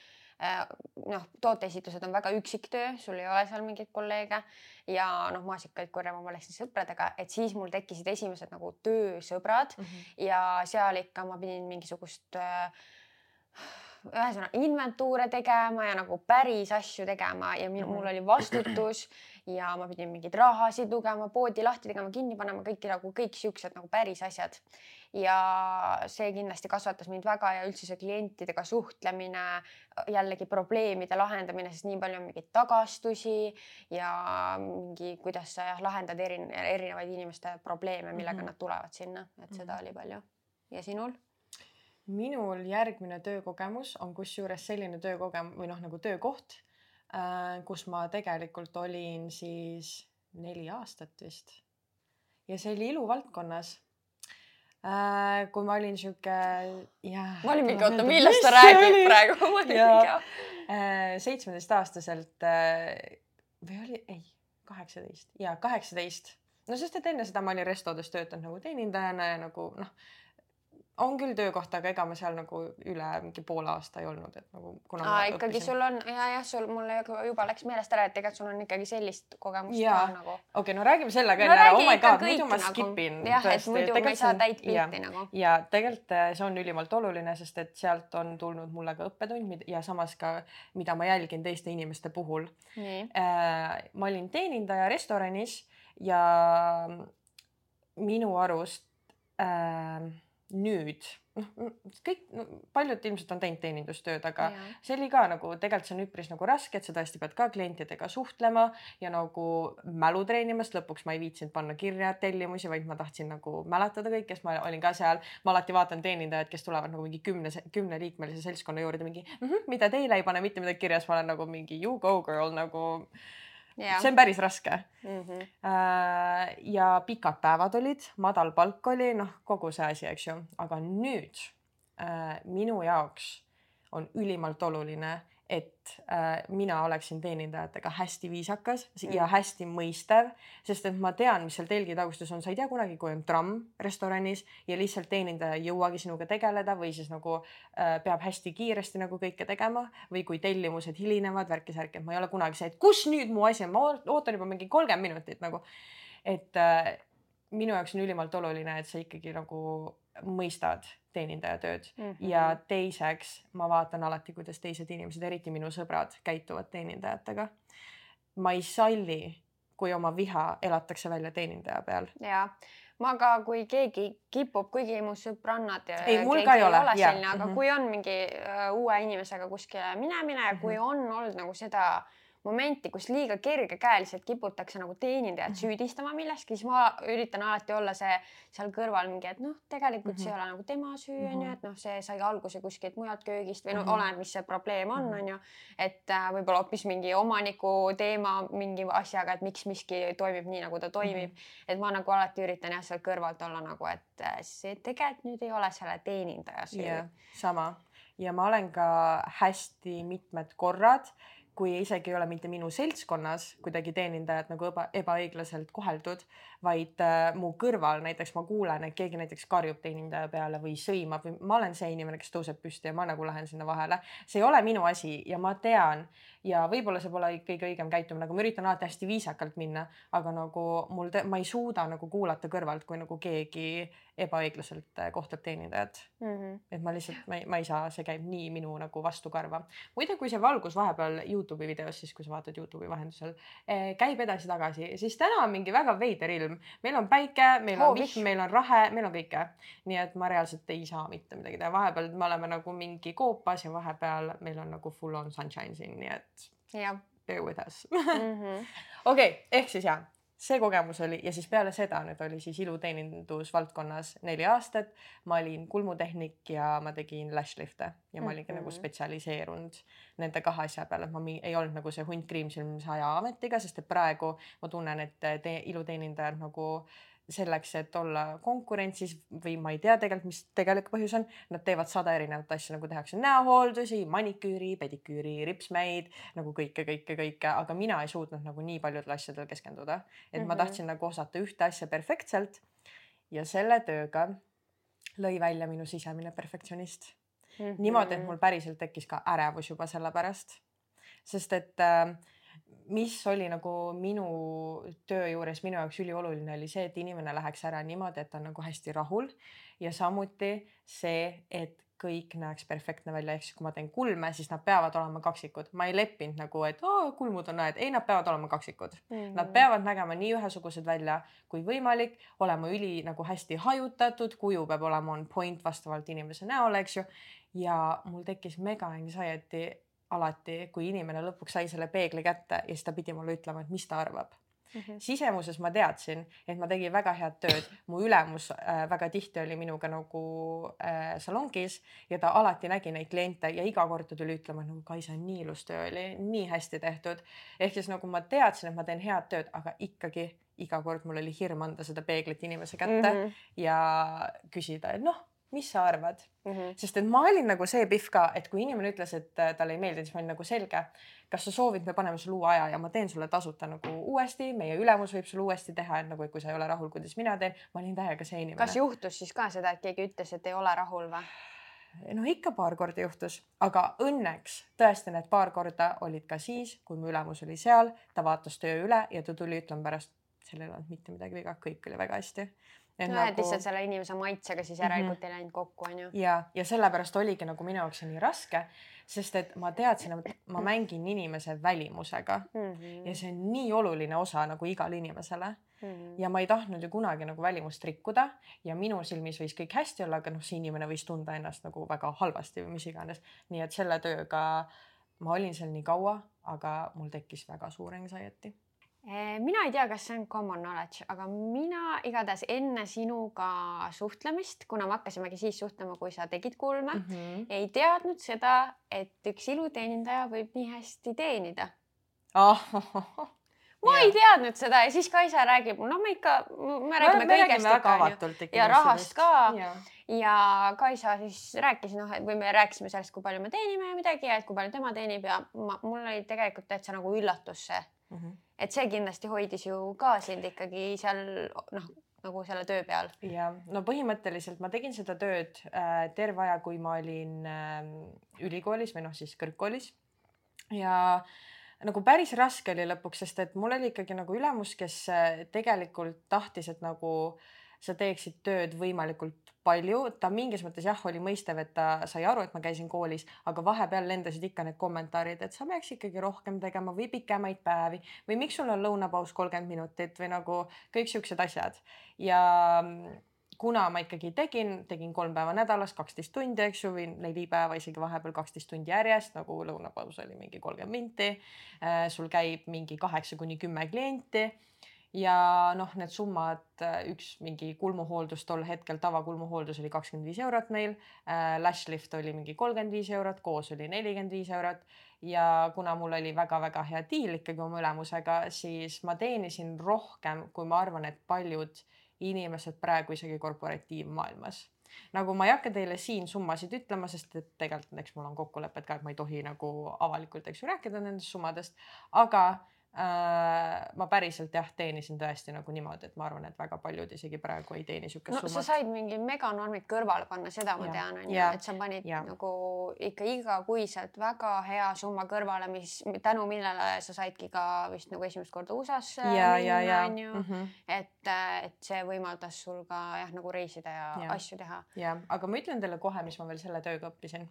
noh, tooteesitlused on väga üksik töö, sul ei ole seal mingeid kolleege ja noh, maasikaid korjama ma läksin sõpradega, et siis mul tekkisid esimesed nagu töösõbrad mm -hmm. ja seal ikka ma pidin mingisugust äh, ühesõnaga inventuure tegema ja nagu päris asju tegema ja mul mhm. oli vastutus ja ma pidin mingeid rahasid lugema, poodi lahti tegema, kinni panema, kõiki nagu kõik siuksed nagu päris asjad. ja see kindlasti kasvatas mind väga ja üldse see klientidega suhtlemine, jällegi probleemide lahendamine, sest nii palju on mingeid tagastusi ja mingi, kuidas sa jah lahendad erin, erinevaid inimeste probleeme, millega mm -hmm. nad tulevad sinna, et seda mhm. oli palju. ja sinul? minul järgmine töökogemus on kusjuures selline töökogem- või noh, nagu töökoht kus ma tegelikult olin siis neli aastat vist. ja see oli iluvaldkonnas äh,. kui ma olin sihuke, jah. ma olin mingi, oota, millest ta räägib praegu? ma olin mingi, äh, seitsmeteistaastaselt äh, või oli, ei, kaheksateist ja kaheksateist no sest, et enne seda ma olin restodes töötanud nagu teenindajana ja nagu noh on küll töökoht, aga ega ma seal nagu üle mingi poole aasta ei olnud, et nagu kuna Aa, ikkagi õppisin. sul on ja jah, sul mul juba läks meelest ära, et tegelikult sul on ikkagi sellist kogemust ja. ka nagu. okei okay,, no räägime selle ka no, ära, oh my god, muidu ma nagu, skip in. jah, et muidu me ei saa täit pilti nagu. ja tegelikult äh, see on ülimalt oluline, sest et sealt on tulnud mulle ka õppetund ja samas ka, mida ma jälgin teiste inimeste puhul. Äh, ma olin teenindaja restoranis ja minu arust äh, nüüd noh, kõik no, paljud ilmselt on teinud teenindustööd, aga ja. see oli ka nagu tegelikult see on üpris nagu raske, et sa tõesti pead ka klientidega suhtlema ja nagu mälu treenima, sest lõpuks ma ei viitsinud panna kirja tellimusi, vaid ma tahtsin nagu mäletada kõike, sest ma olin ka seal, ma alati vaatan teenindajaid, kes tulevad nagu mingi kümne, kümneliikmelise seltskonna juurde mingi mm, -hmm, mida teile ei pane mitte midagi kirja, siis ma olen nagu mingi you go girl nagu see on päris raske mm. -hmm. ja pikad päevad olid, madal palk oli, noh, kogu see asi, eks ju, aga nüüd äh, minu jaoks on ülimalt oluline et äh, mina oleksin teenindajatega hästi viisakas mm. ja hästi mõistev, sest et ma tean, mis seal telgi tagustes on, sa ei tea kunagi, kui on tramm restoranis ja lihtsalt teenindaja ei jõuagi sinuga tegeleda või siis nagu äh, peab hästi kiiresti nagu kõike tegema või kui tellimused hilinevad, värki-särki, et ma ei ole kunagi see, et kus nüüd mu asi on, ma ootan juba mingi kolmkümmend minutit nagu. et äh, minu jaoks on ülimalt oluline, et sa ikkagi nagu mõistad teenindaja tööd mm -hmm. ja teiseks ma vaatan alati, kuidas teised inimesed, eriti minu sõbrad, käituvad teenindajatega. ma ei salli, kui oma viha elatakse välja teenindaja peal. ja ma ka, kui keegi kipub, kuigi mu sõbrannad. ei, mul ka ei ole. selline, aga mm -hmm. kui on mingi uh, uue inimesega kuskile minemine mm, -hmm. kui on olnud nagu seda uh, momenti, kus liiga kergekäeliselt kiputakse nagu teenindajat -hmm. süüdistama milleski, siis ma üritan alati olla see seal kõrval mingi, et noh, tegelikult mm -hmm. see ei ole nagu tema süü onju mm -hmm., et noh, see sai alguse kuskilt mujalt köögist või noh mm -hmm., oleneb, mis see probleem on, mhm. onju. et äh, võib-olla hoopis mingi omaniku teema mingi asjaga, et miks miski toimib nii, nagu ta toimib mm. -hmm. et ma nagu alati üritan jah, seal kõrvalt olla nagu, et äh, see tegelikult nüüd ei ole selle teenindaja süü yeah,. sama ja ma olen ka hästi mitmed korrad kui isegi ei ole mitte minu seltskonnas kuidagi teenindajad nagu eba, ebaõiglaselt koheldud, vaid äh, mu kõrval näiteks ma kuulen, et keegi näiteks karjub teenindaja peale või sõimab või ma olen see inimene, kes tõuseb püsti ja ma nagu lähen sinna vahele. see ei ole minu asi ja ma tean ja võib-olla see pole kõige õigem käitumine, aga ma üritan alati hästi viisakalt minna, aga nagu mul, ma ei suuda nagu kuulata kõrvalt, kui nagu keegi ebaõiglaselt äh, kohtleb teenindajat mm. -hmm. et ma lihtsalt, ma ei, ma ei saa, see käib nii minu nagu vastukarva. muide, kui see valgus vahepeal Youtube'i videos, siis kui sa vaatad Youtube'i vahendusel eh,, käib edasi-tagasi, siis täna on mingi väga veider ilm. Meil on päike, meil on vihm, meil on rahe, meil on kõike. nii et ma reaalselt ei saa mitte midagi teha, vahepeal me oleme nagu mingi koopas ja vahepeal meil on nagu full on sunshine siin, nii et yeah. bear with us. Mhm. okei, ehk siis ja see kogemus oli ja siis peale seda nüüd oli siis iluteenindusvaldkonnas neli aastat. ma olin kulmutehnik ja ma tegin lashlifte ja ma olingi mm -hmm. nagu mhm. spetsialiseerunud nende kahe asja peale, et ma ei olnud nagu see hunt kriimsilm saja ametiga, sest et praegu ma tunnen, et te, iluteenindajad nagu selleks, et olla konkurentsis või ma ei tea tegelikult, mis tegelik põhjus on, nad teevad sada erinevat asja, nagu tehakse näohooldusi, maniküüri, pediküüri, ripsmeid nagu kõike, kõike, kõike, aga mina ei suutnud nagu nii paljudel asjadel keskenduda, et mm -hmm. ma Mhm. tahtsin nagu osata ühte asja perfektselt. ja selle tööga lõi välja minu sisemine perfektsionist niimoodi, et mul päriselt tekkis ka ärevus juba selle pärast. sest et äh, mis oli nagu minu töö juures minu jaoks ülioluline, oli see, et inimene läheks ära niimoodi, et ta on nagu hästi rahul ja samuti see, et kõik näeks perfektne välja, ehk siis kui ma teen kulme, siis nad peavad olema kaksikud, ma ei leppinud nagu, et oo, kulmud on õed, ei, nad peavad olema kaksikud. Mhm. Nad peavad nägema nii ühesugused välja kui võimalik, olema üli nagu hästi hajutatud, kuju peab olema on point vastavalt inimese näole, eks ju. ja mul tekkis mega anxiety alati, kui inimene lõpuks sai selle peegli kätte ja siis ta pidi mulle ütlema, et mis ta arvab. Mhm. sisemuses ma teadsin, et ma tegin väga head tööd, mu ülemus äh, väga tihti oli minuga nagu äh, salongis ja ta alati nägi neid kliente ja iga kord ta tuli ütlema, et nagu Kaisa, nii ilus töö oli, nii hästi tehtud. ehk siis nagu ma teadsin, et ma teen head tööd, aga ikkagi iga kord mul oli hirm anda seda peeglit inimese kätte mm -hmm. ja küsida, et noh, mis sa arvad Mhm. sest et ma olin nagu see pihv ka, et kui inimene ütles, et äh, talle ei meeldi, siis ma olin nagu selge. kas sa soovid, me paneme sulle uue aja ja ma teen sulle tasuta nagu uuesti, meie ülemus võib sulle uuesti teha, et nagu, et kui sa ei ole rahul, kuidas mina teen, ma olin täiega see inimene. kas juhtus siis ka seda, et keegi ütles, et ei ole rahul või? noh, ikka paar korda juhtus, aga õnneks tõesti need paar korda olid ka siis, kui mu ülemus oli seal, ta vaatas töö üle ja ta tuli ütlema pärast, seal ei olnud mitte midagi viga, kõik oli väga hästi. No et lihtsalt selle inimese maitsega siis Mhm. järelikult ei läinud kokku, onju. ja, ja sellepärast oligi nagu minu jaoks nii raske, sest et ma teadsin, et ma mängin inimese välimusega Mhm. ja see on nii oluline osa nagu igale inimesele Mhm. ja ma ei tahtnud ju kunagi nagu välimust rikkuda ja minu silmis võis kõik hästi olla, aga noh, see inimene võis tunda ennast nagu väga halvasti või mis iganes. nii et selle tööga ma olin seal nii kaua, aga mul tekkis väga suur anxiety. Eh, mina ei tea, kas see on common knowledge, aga mina igatahes enne sinuga suhtlemist, kuna me hakkasimegi siis suhtlema, kui sa tegid kulme mm, Mm -hmm. ei teadnud seda, et üks iluteenindaja võib nii hästi teenida. ma Jah. ei teadnud seda ja siis Kaisa räägib, no me ikka, me räägime kõigest väga ikka onju. Ja rahast ka. ja, ja Kaisa siis rääkis noh, et või me rääkisime sellest, kui palju me teenime ja midagi ja et kui palju tema teenib ja ma, mul oli tegelikult täitsa nagu üllatus see, mm. -hmm. et see kindlasti hoidis ju ka sind ikkagi seal noh, nagu selle töö peal. ja no põhimõtteliselt ma tegin seda tööd äh, terve aja, kui ma olin äh, ülikoolis või noh, siis kõrgkoolis ja nagu päris raske oli lõpuks, sest et mul oli ikkagi nagu ülemus, kes äh, tegelikult tahtis, et nagu sa teeksid tööd võimalikult palju, ta mingis mõttes jah, oli mõistev, et ta sai aru, et ma käisin koolis, aga vahepeal lendasid ikka need kommentaarid, et sa peaks ikkagi rohkem tegema või pikemaid päevi või miks sul on lõunapaus kolmkümmend minutit või nagu kõik siuksed asjad ja mm, kuna ma ikkagi tegin, tegin kolm päeva nädalas, kaksteist tundi, eks ju, või neli päeva isegi vahepeal kaksteist tundi järjest, nagu lõunapaus oli mingi kolmkümmend minti. sul käib mingi kaheksa kuni kümme klienti ja noh, need summad, üks mingi kulmuhooldus tol hetkel, tavakulmuhooldus oli kakskümmend viis eurot meil. Lash lift oli mingi kolmkümmend viis eurot, koos oli nelikümmend viis eurot ja kuna mul oli väga-väga hea diil ikkagi oma ülemusega, siis ma teenisin rohkem, kui ma arvan, et paljud inimesed praegu isegi korporatiivmaailmas. nagu ma ei hakka teile siin summasid ütlema, sest et tegelikult eks mul on kokkulepped ka, et ma ei tohi nagu avalikult, eks ju, rääkida nendest summadest, aga äh, ma päriselt jah, teenisin tõesti nagu niimoodi, et ma arvan, et väga paljud isegi praegu ei teeni siukest no sa summat. said mingi meganormid kõrvale panna, seda ma Jaa. tean onju, Jaa. et sa panid Jaa. nagu ikka igakuiselt väga hea summa kõrvale, mis tänu millele sa saidki ka vist nagu esimest korda USA-sse ja, ja, ja, onju Mhm. et, et see võimaldas sul ka jah, nagu reisida ja, ja. Asju teha. ja, aga ma ütlen teile kohe, mis ma veel selle tööga õppisin.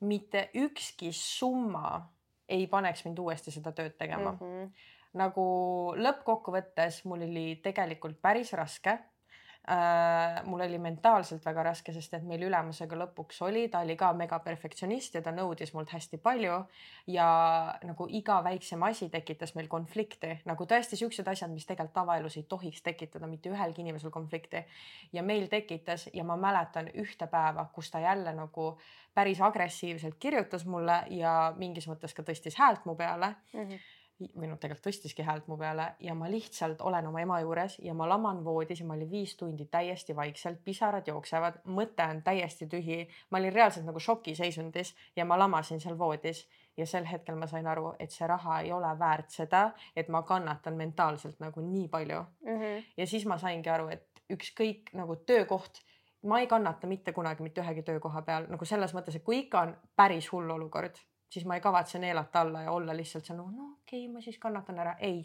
mitte ükski summa ei paneks mind uuesti seda tööd tegema mm.. -hmm. nagu lõppkokkuvõttes mul oli tegelikult päris raske. Mul oli mentaalselt väga raske, sest et meil ülemusega lõpuks oli, ta oli ka megaperfektsionist ja ta nõudis mult hästi palju ja nagu iga väiksem asi tekitas meil konflikti, nagu tõesti siuksed asjad, mis tegelikult tavaelus ei tohiks tekitada mitte ühelgi inimesel konflikti. ja meil tekitas ja ma mäletan ühte päeva, kus ta jälle nagu päris agressiivselt kirjutas mulle ja mingis mõttes ka tõstis häält mu peale Mm -hmm. Või noh, tegelikult tõstiski häält mu peale ja ma lihtsalt olen oma ema juures ja ma laman voodis ja ma olin viis tundi täiesti vaikselt, pisarad jooksevad, mõte on täiesti tühi. ma olin reaalselt nagu šokiseisundis ja ma lamasin seal voodis ja sel hetkel ma sain aru, et see raha ei ole väärt seda, et ma kannatan mentaalselt nagu nii palju mm. -hmm. ja siis ma saingi aru, et ükskõik nagu töökoht ma ei kannata mitte kunagi mitte ühegi töökoha peal nagu selles mõttes, et kui ikka on päris hull olukord, siis ma ei kavatse neelata alla ja olla lihtsalt seal no okei okay,, ma siis kannatan ära. ei,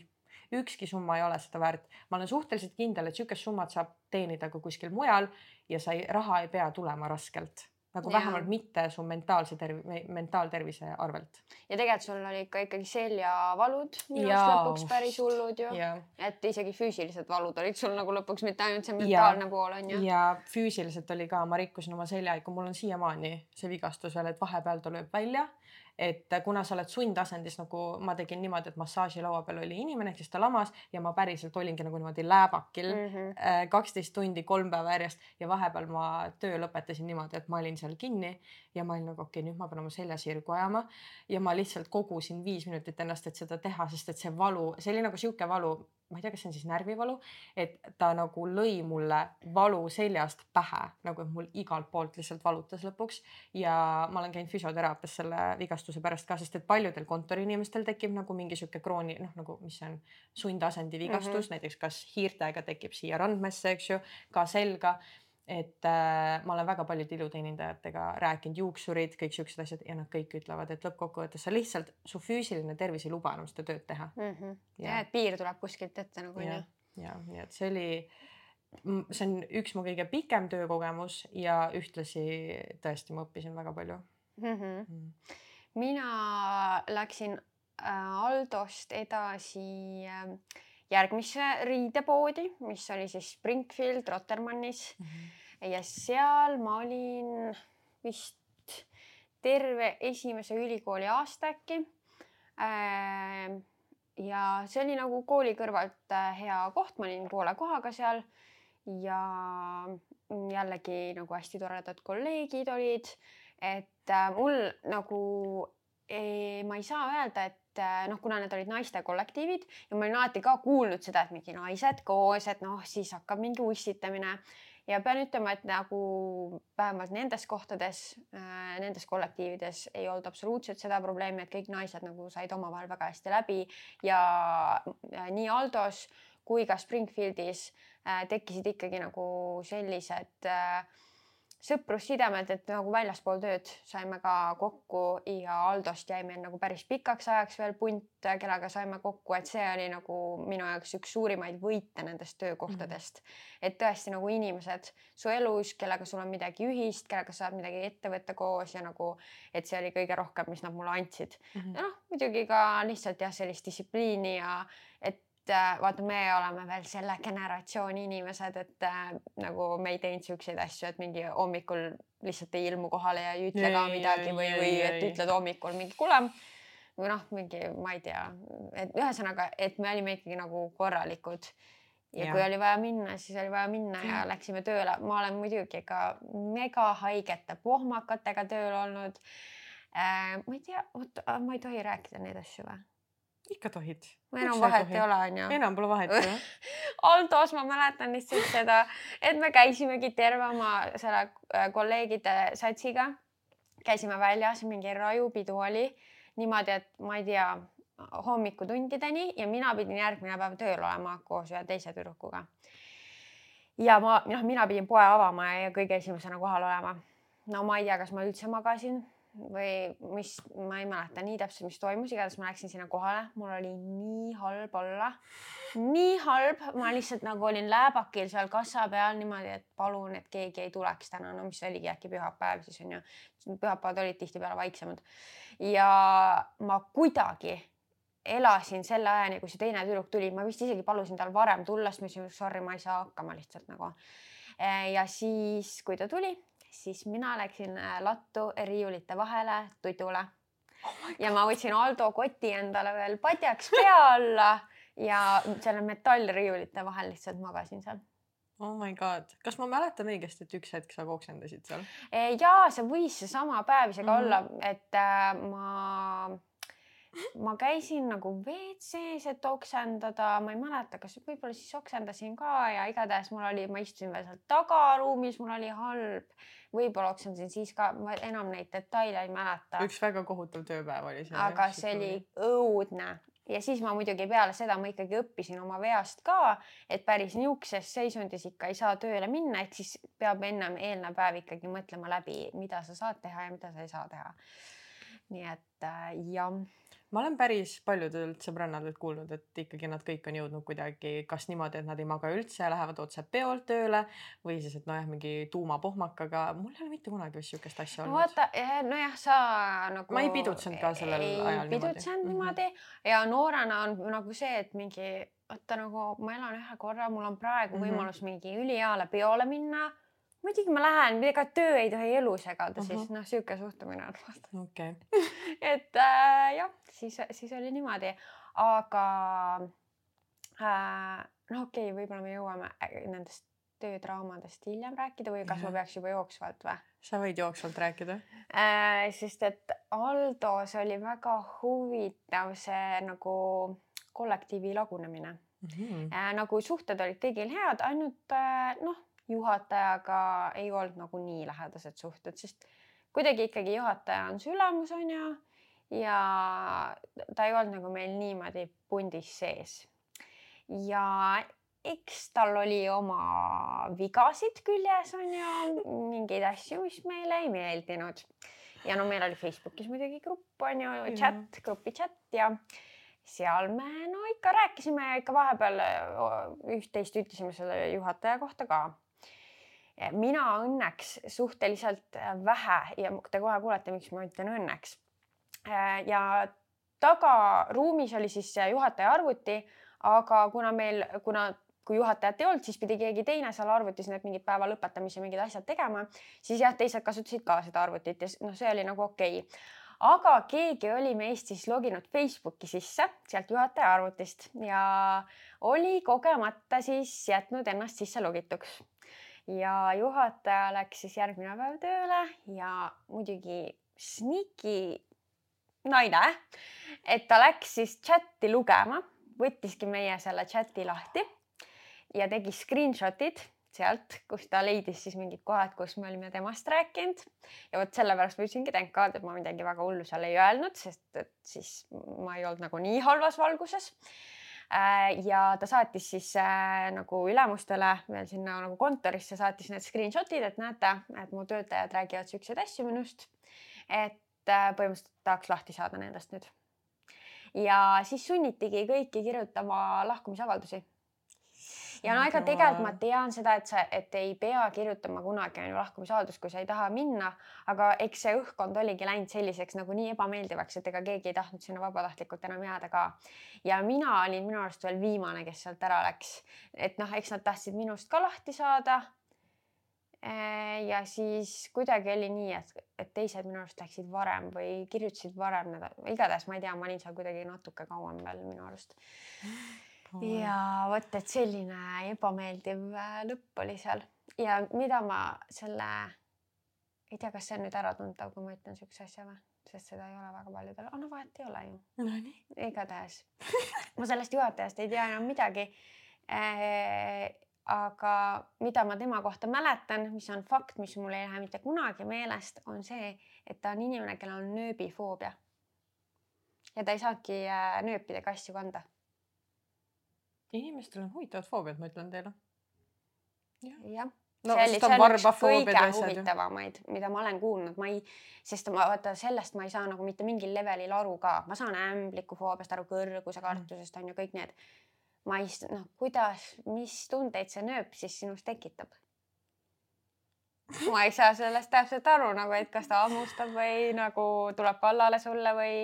ükski summa ei ole seda väärt. ma olen suhteliselt kindel, et sihukest summat saab teenida ka kuskil mujal ja sa ei, raha ei pea tulema raskelt nagu ja. vähemalt mitte su mentaalse terv-, mentaaltervise arvelt. ja tegelikult sul olid ka ikkagi seljavalud minu arust lõpuks päris hullud ju. et isegi füüsilised valud olid sul nagu lõpuks, mitte ainult see mentaalne pool on ju. ja füüsiliselt oli ka, ma rikkusin oma selja ikka, mul on siiamaani see vigastus veel, et vahepeal ta lööb välja et kuna sa oled sundasendis, nagu ma tegin niimoodi, et massaažilaua peal oli inimene, kes ta lamas ja ma päriselt olingi nagu niimoodi lääbakil mhm. äh, kaksteist mm -hmm. tundi, kolm päeva järjest ja vahepeal ma töö lõpetasin niimoodi, et ma olin seal kinni ja ma olin nagu okei okay,, nüüd ma pean oma selja sirgu ajama ja ma lihtsalt kogusin viis minutit ennast, et seda teha, sest et see valu, see oli nagu sihuke valu, ma ei tea, kas see on siis närvivalu, et ta nagu lõi mulle valu seljast pähe, nagu et mul igalt poolt lihtsalt valutas lõpuks. Ja ma olen käinud füsioteraapias selle vigastuse pärast ka, sest et paljudel kontoriinimestel tekib nagu mingi sihuke krooni, noh nagu mis on, sundasendi vigastus. Mm, -hmm. näiteks kas hiirtega tekib siia randmesse, eks ju, ka selga et äh, ma olen väga paljude iluteenindajatega rääkinud, juuksurid, kõik siuksed asjad ja nad kõik ütlevad, et lõppkokkuvõttes sa lihtsalt, su füüsiline tervis ei luba enam seda tööd teha mm. -hmm. ja, ja et piir tuleb kuskilt ette nagu onju. ja, nii et see oli, see on üks mu kõige pikem töökogemus ja ühtlasi tõesti ma õppisin väga palju mm. -hmm. Mm. mina läksin äh, Aldost edasi äh, järgmisse riidepoodi, mis oli siis Springfield Rotermannis mm. -hmm. ja seal ma olin vist terve esimese ülikooli aasta äkki. Äh, ja see oli nagu kooli kõrvalt äh, hea koht, ma olin poole kohaga seal ja jällegi nagu hästi toredad kolleegid olid, et äh, mul nagu ei, ma ei saa öelda, et noh, kuna need olid naiste kollektiivid ja ma olin alati ka kuulnud seda, et mingi naised koos, et noh, siis hakkab mingi ussitamine. Ja pean ütlema, et nagu vähemalt nendes kohtades äh,, nendes kollektiivides ei olnud absoluutselt seda probleemi, et kõik naised nagu said omavahel väga hästi läbi. Ja äh, nii Aldos kui ka Springfieldis äh, tekkisid ikkagi nagu sellised äh, sõprussidemed, et nagu väljaspool tööd saime ka kokku ja Aldost jäi meil nagu päris pikaks ajaks veel punt, kellega saime kokku, et see oli nagu minu jaoks üks suurimaid võite nendest töökohtadest mm. -hmm. et tõesti nagu inimesed su elus, kellega sul on midagi ühist, kellega saad midagi ette võtta koos ja nagu, et see oli kõige rohkem, mis nad mulle andsid mm. -hmm. ja noh, muidugi ka lihtsalt jah, sellist distsipliini ja et vaata, me oleme veel selle generatsiooni inimesed, et äh, nagu me ei teinud siukseid asju, et mingi hommikul lihtsalt ei ilmu kohale ja ei ütle ka midagi või, või et ütled hommikul mingi kuule või noh, mingi, ma ei tea, et ühesõnaga, et me olime ikkagi nagu korralikud. ja, ja kui oli vaja minna, siis oli vaja minna ja läksime tööle. ma olen muidugi ka mega haigete pohmakatega tööl olnud äh,. ma ei tea, oot, ma ei tohi rääkida neid asju või? Ikka tohid. enam vahet ei ole, onju. enam pole vahet ju Aldos ma mäletan lihtsalt seda, et me käisimegi terve oma selle äh, kolleegide satsiga, käisime väljas, mingi rajupidu oli niimoodi, et ma ei tea, hommikutundideni ja mina pidin järgmine päev tööl olema koos ühe teise tüdrukuga. ja ma, noh, mina pidin poe avama ja kõige esimesena kohal olema. no ma ei tea, kas ma üldse magasin või mis, ma ei mäleta nii täpselt, mis toimus, igatahes ma läksin sinna kohale, mul oli nii halb olla, nii halb, ma lihtsalt nagu olin lääbakil seal kassa peal niimoodi, et palun, et keegi ei tuleks täna, no mis oligi äkki pühapäev siis onju, pühapäevad olid tihtipeale vaiksemad. Ja ma kuidagi elasin selle ajani, kui see teine tüdruk tuli, ma vist isegi palusin tal varem tulla, sest ma ütlesin, sorry, ma ei saa hakkama lihtsalt nagu. ja siis, kui ta tuli siis mina läksin äh, lattu riiulite vahele tutule oh. ja ma võtsin Aldo koti endale veel padjaks pea alla ja selle metallriiulite vahel lihtsalt magasin seal oh my god, kas ma mäletan õigesti, et üks hetk sa oksendasid seal? ja see võis seesama päev isegi mm -hmm. olla, et äh, ma ma käisin nagu WC-s, et oksendada, ma ei mäleta, kas võib-olla siis oksendasin ka ja igatahes mul oli, ma istusin veel seal tagaruumis, mul oli halb. võib-olla oksendasin siis ka, ma enam neid detaile ei mäleta. üks väga kohutav tööpäev oli see. aga see oli õudne ja siis ma muidugi peale seda ma ikkagi õppisin oma veast ka, et päris niisuguses seisundis ikka ei saa tööle minna, et siis peab ennem eelnev päev ikkagi mõtlema läbi, mida sa saad teha ja mida sa ei saa teha. nii et äh, jah ma olen päris paljudelt sõbrannadelt kuulnud, et ikkagi nad kõik on jõudnud kuidagi kas niimoodi, et nad ei maga üldse ja lähevad otse peolt tööle või siis, et nojah, mingi tuumapohmakaga. mul ei ole mitte kunagi vist sihukest asja olnud. vaata, nojah, sa nagu. ma ei pidutsenud ka sellel ei ajal niimoodi. pidutsenud mhm. niimoodi mm -hmm. ja noorena on nagu see, et mingi, vaata nagu ma elan ühe korra, mul on praegu mm -hmm. võimalus mingi ülihea peole minna muidugi ma lähen, ega töö ei tohi elu segada uh, -huh. siis noh, sihuke suhtumine on vast. okei. et äh, jah, siis, siis oli niimoodi, aga äh, no okei okay,, võib-olla me jõuame äh, nendest töödraamadest hiljem rääkida või kas ja. ma peaks juba jooksvalt või? sa võid jooksvalt rääkida äh,. sest et Aldos oli väga huvitav see nagu kollektiivi lagunemine mm. -hmm. Äh, nagu suhted olid kõigil head, ainult äh, noh juhatajaga ei olnud nagu nii lähedased suhted, sest kuidagi ikkagi juhataja on su ülemus, on ju. ja ta ei olnud nagu meil niimoodi pundis sees. ja eks tal oli oma vigasid küljes, on ju, mingeid asju, mis meile ei meeldinud. ja no meil oli Facebookis muidugi grupp, on ju, chat, grupi chat ja seal me no ikka rääkisime ikka vahepeal üht-teist ütlesime selle juhataja kohta ka mina õnneks suhteliselt äh, vähe ja te kohe kuulete, miks ma ütlen õnneks. Äh, ja tagaruumis oli siis juhataja arvuti, aga kuna meil, kuna kui juhatajat ei olnud, siis pidi keegi teine seal arvutis need mingid päeva lõpetamise mingid asjad tegema, siis jah, teised kasutasid ka seda arvutit ja noh, see oli nagu okei okay. aga keegi oli meist siis loginud Facebooki sisse sealt juhataja arvutist ja oli kogemata siis jätnud ennast sisse logituks ja juhataja läks siis järgmine päev tööle ja muidugi sneaky naine, et ta läks siis chati lugema, võttiski meie selle chati lahti ja tegi screenshot'id sealt, kus ta leidis siis mingid kohad, kus me olime temast rääkinud. ja vot sellepärast ma ütlesingi thank god, et ma midagi väga hullu seal ei öelnud, sest et siis ma ei olnud nagu nii halvas valguses ja ta saatis siis äh, nagu ülemustele veel sinna nagu kontorisse saatis need screenshot'id, et näete, et mu töötajad räägivad siukseid asju minust. et äh, põhimõtteliselt tahaks lahti saada nendest nüüd. ja siis sunnitigi kõiki kirjutama lahkumisavaldusi ja no ega tegelikult ma tean seda, et sa, et ei pea kirjutama kunagi on ju lahkumisavaldust, kui sa ei taha minna, aga eks see õhkkond oligi läinud selliseks nagu nii ebameeldivaks, et ega keegi ei tahtnud sinna vabatahtlikult enam jääda ka. ja mina olin minu arust veel viimane, kes sealt ära läks, et noh, eks nad tahtsid minust ka lahti saada. Äh, ja siis kuidagi oli nii, et, et teised minu arust läksid varem või kirjutasid varem, igatahes ma ei tea, ma olin seal kuidagi natuke kauem veel minu arust ja vot, et selline ebameeldiv äh, lõpp oli seal. Ja mida ma selle, ei tea, kas see on nüüd äratuntav, kui ma ütlen siukse asja või, sest seda ei ole väga paljudel, no vahet ei ole ju. No,. igatahes. Ma sellest juhatajast ei tea enam midagi. Äh, aga mida ma tema kohta mäletan, mis on fakt, mis mul ei lähe mitte kunagi meelest, on see, et ta on inimene, kellel on nööbifoobia. ja ta ei saagi äh, nööpidega asju kanda inimestel on huvitavad foobiad, ma ütlen teile. Ja.. jah. No, see oli, see on üks kõige huvitavamaid, mida ma olen kuulnud, ma ei, sest ma vaata sellest ma ei saa nagu mitte mingil levelil aru ka, ma saan ämblikufoobiast aru, kõrguse kartusest on ju kõik need. ma ei, noh, kuidas, mis tundeid see nööp siis sinus tekitab? ma ei saa sellest täpselt aru nagu, et kas ta hammustab või nagu tuleb kallale sulle või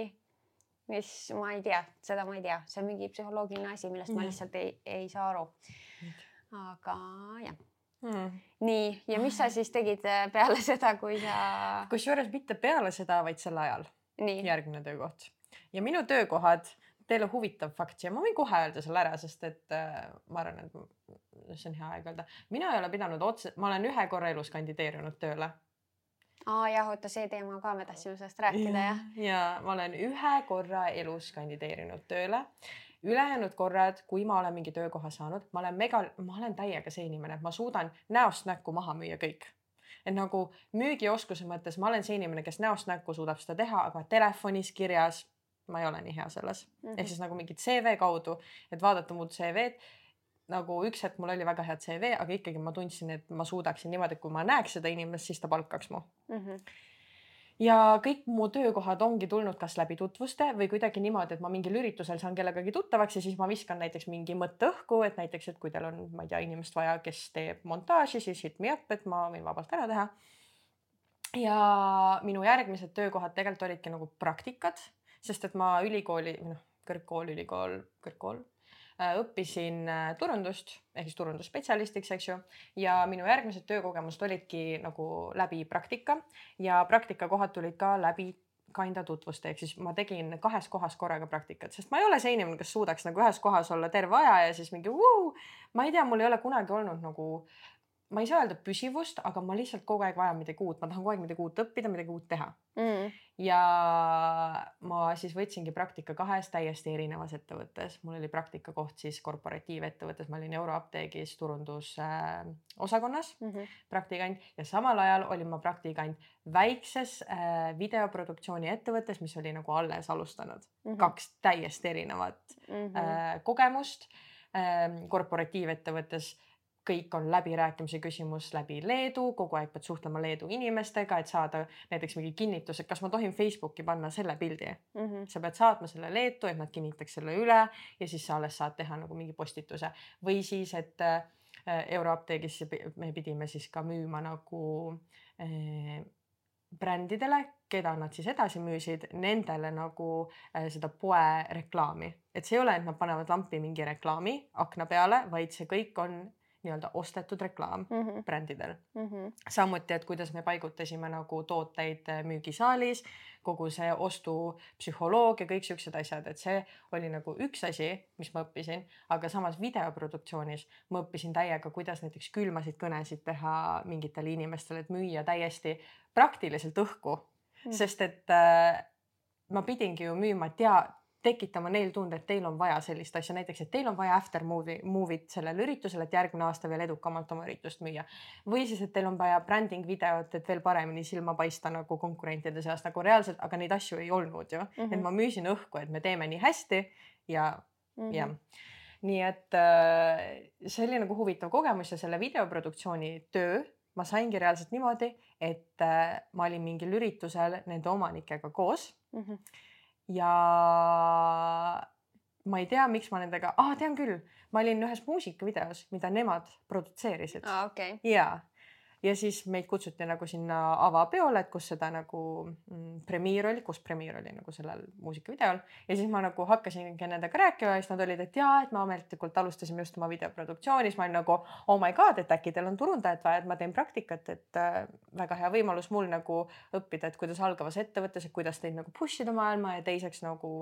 mis ma ei tea, seda ma ei tea, see on mingi psühholoogiline asi, millest mm. ma lihtsalt ei, ei saa aru. aga jah mm.. nii, ja mis sa siis tegid äh, peale seda, kui sa? kusjuures mitte peale seda, vaid sel ajal. järgmine töökoht ja minu töökohad, teile huvitav fakt ja ma võin kohe öelda selle ära, sest et äh, ma arvan, et see on hea aeg öelda. mina ei ole pidanud otse, ma olen ühe korra elus kandideerinud tööle aa jah, oota, see teema ka, me tahtsime sellest rääkida jah. ja ma olen ühe korra elus kandideerinud tööle ülejäänud korrad, kui ma olen mingi töökoha saanud, ma olen mega, ma olen täiega see inimene, et ma suudan näost näkku maha müüa kõik. et nagu müügioskuse mõttes ma olen see inimene, kes näost näkku suudab seda teha, aga telefonis, kirjas ma ei ole nii hea selles mm. -hmm. ehk siis nagu mingit CV kaudu, et vaadata mu CV-d nagu üks hetk mul oli väga hea CV, aga ikkagi ma tundsin, et ma suudaksin niimoodi, kui ma näeks seda inimest, siis ta palkaks mu mm. -hmm ja kõik mu töökohad ongi tulnud kas läbi tutvuste või kuidagi niimoodi, et ma mingil üritusel saan kellegagi tuttavaks ja siis ma viskan näiteks mingi mõtte õhku, et näiteks, et kui teil on, ma ei tea, inimest vaja, kes teeb montaaži, siis hit me up, et ma võin vabalt ära teha. ja minu järgmised töökohad tegelikult olidki nagu praktikad, sest et ma ülikooli, noh, kõrgkool, ülikool, kõrgkool õppisin äh, turundust ehk siis turundusspetsialistiks, eks ju. ja minu järgmised töökogemused olidki nagu läbi praktika ja praktikakohad tulid ka läbi kinda tutvuste, ehk siis ma tegin kahes kohas korraga praktikat, sest ma ei ole see inimene, kes suudaks nagu ühes kohas olla terve aja ja siis mingi vuu, ma ei tea, mul ei ole kunagi olnud nagu ma ei saa öelda püsivust, aga ma lihtsalt kogu aeg vajan midagi uut, ma tahan kogu aeg midagi uut õppida, midagi uut teha mm.. ja ma siis võtsingi praktika kahes täiesti erinevas ettevõttes, mul oli praktikakoht siis korporatiivettevõttes, ma olin Euroapteegis turundusosakonnas äh, mm -hmm. praktikant ja samal ajal olin ma praktikant väikses äh, videoproduktsiooni ettevõttes, mis oli nagu alles alustanud mm. -hmm. kaks täiesti erinevat mm -hmm. äh, kogemust äh, korporatiivettevõttes kõik on läbirääkimise küsimus läbi Leedu, kogu aeg pead suhtlema Leedu inimestega, et saada näiteks mingi kinnitus, et kas ma tohin Facebooki panna selle pildi mm. -hmm. sa pead saatma selle Leetu, et nad kinnitaks selle üle ja siis sa alles saad teha nagu mingi postituse või siis, et äh, Euroapteegis me pidime siis ka müüma nagu äh, brändidele, keda nad siis edasi müüsid, nendele nagu äh, seda poe reklaami, et see ei ole, et nad panevad lampi mingi reklaami akna peale, vaid see kõik on nii-öelda ostetud reklaam mm -hmm. brändidel mm. -hmm. samuti, et kuidas me paigutasime nagu tooteid müügisaalis, kogu see ostupsühholoogia, kõik siuksed asjad, et see oli nagu üks asi, mis ma õppisin, aga samas videoproduktsioonis ma õppisin täiega, kuidas näiteks külmasid kõnesid teha mingitele inimestele, et müüa täiesti praktiliselt õhku mm, -hmm. sest et äh, ma pidingi ju müüma tea tekitama neil tunde, et teil on vaja sellist asja, näiteks, et teil on vaja after movie, movie't sellel üritusel, et järgmine aasta veel edukamalt oma üritust müüa. või siis, et teil on vaja branding videot, et veel paremini silma paista nagu konkurentide seas nagu reaalselt, aga neid asju ei olnud ju mm. -hmm. et ma müüsin õhku, et me teeme nii hästi ja mm, -hmm. jah nii et äh, see oli nagu huvitav kogemus ja selle videoproduktsiooni töö ma saingi reaalselt niimoodi, et äh, ma olin mingil üritusel nende omanikega koos mm. -hmm ja ma ei tea, miks ma nendega ah,, tean küll, ma olin ühes muusikavideos, mida nemad produtseerisid ah,. Okay. ja, ja siis meid kutsuti nagu sinna avapeole, et kus seda nagu mm, premiir oli, kus premiir oli nagu sellel muusikavideol ja siis ma nagu hakkasingi nendega rääkima ja siis nad olid, et jaa, et me ametlikult alustasime just oma videoproduktsiooni, siis ma olin nagu oh my god, et äkki teil on turundajat vaja, et ma teen praktikat, et äh, väga hea võimalus mul nagu õppida, et kuidas algavas ettevõttes, et kuidas teid nagu push ida maailma ja teiseks nagu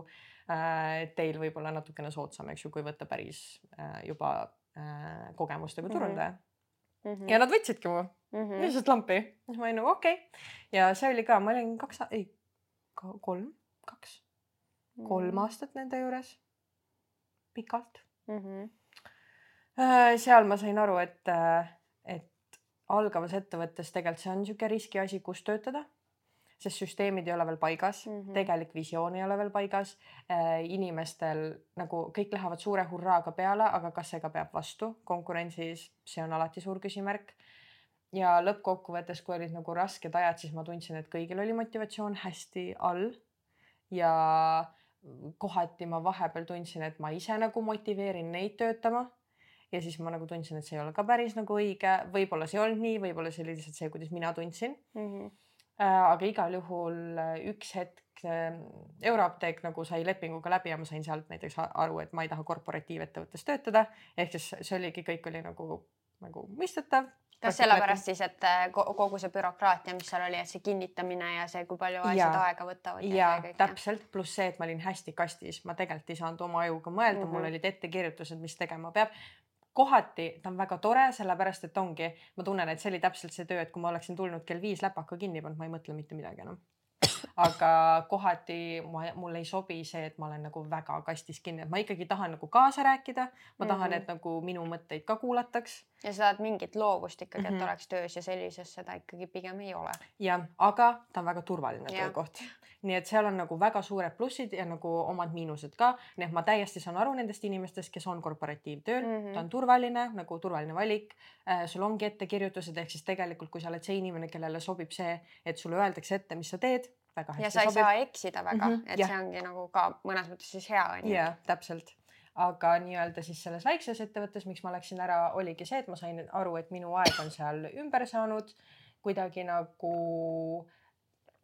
äh, teil võib-olla natukene soodsam, eks ju, kui võtta päris äh, juba äh, kogemustega mhm. turundaja mm. -hmm mm. -hmm. ja nad võtsidki mu mm -hmm. lihtsalt lampi. siis ma olin nagu okei okay. ja see oli ka, ma olin kaks, ei kolm, kaks mm, kolm aastat nende juures. pikalt mm. -hmm. seal ma sain aru, et, äh, et algavas ettevõttes tegelikult see on niisugune riskiasi, kus töötada sest süsteemid ei ole veel paigas mm, -hmm. tegelik visioon ei ole veel paigas äh,. inimestel nagu kõik lähevad suure hurraaga peale, aga kas see ka peab vastu konkurentsis, see on alati suur küsimärk. Ja lõppkokkuvõttes, kui olid nagu rasked ajad, siis ma tundsin, et kõigil oli motivatsioon hästi all. ja kohati ma vahepeal tundsin, et ma ise nagu motiveerin neid töötama ja siis ma nagu tundsin, et see ei ole ka päris nagu õige, võib-olla see ei olnud nii, võib-olla see oli lihtsalt see, kuidas mina tundsin mm. -hmm aga igal juhul äh, üks hetk ähm, Euroapteek nagu sai lepinguga läbi ja ma sain sealt näiteks aru, et ma ei taha korporatiivettevõttes töötada. ehk siis see oligi, kõik oli nagu, nagu mõistetav. kas sellepärast siis, et äh, kogu see bürokraatia, mis seal oli, et see kinnitamine ja see, kui palju asjad aega võtavad. ja, ja täpselt, pluss see, et ma olin hästi kastis, ma tegelikult ei saanud oma ajuga mõelda. Mm, -hmm. mul olid ettekirjutused, mis tegema peab. Kohati ta on väga tore, sellepärast et ongi, ma tunnen, et see oli täpselt see töö, et kui ma oleksin tulnud kell viis läpaka kinni pannud, ma ei mõtle mitte midagi enam aga kohati ma, mulle ei sobi see, et ma olen nagu väga kastis kinni, et ma ikkagi tahan nagu kaasa rääkida. ma tahan mm, -hmm. et nagu minu mõtteid ka kuulataks. ja sa tahad mingit loovust ikkagi, et mm -hmm. oleks töös ja sellises seda ikkagi pigem ei ole. jah, aga ta on väga turvaline töökoht nii et seal on nagu väga suured plussid ja nagu omad miinused ka, nii et ma täiesti saan aru nendest inimestest, kes on korporatiivtööl mm, -hmm. ta on turvaline nagu turvaline valik äh,. sul ongi ettekirjutused, ehk siis tegelikult, kui sa oled see inimene, kellele sobib see, et sulle öeldakse ette, mis sa teed väga hästi ja sa ei sobib. saa eksida väga mm, -hmm, et ja. see ongi nagu ka mõnes mõttes siis hea onju. jaa, täpselt aga nii-öelda siis selles väikses ettevõttes, miks ma läksin ära, oligi see, et ma sain aru, et minu aeg on seal ümber saanud kuidagi nagu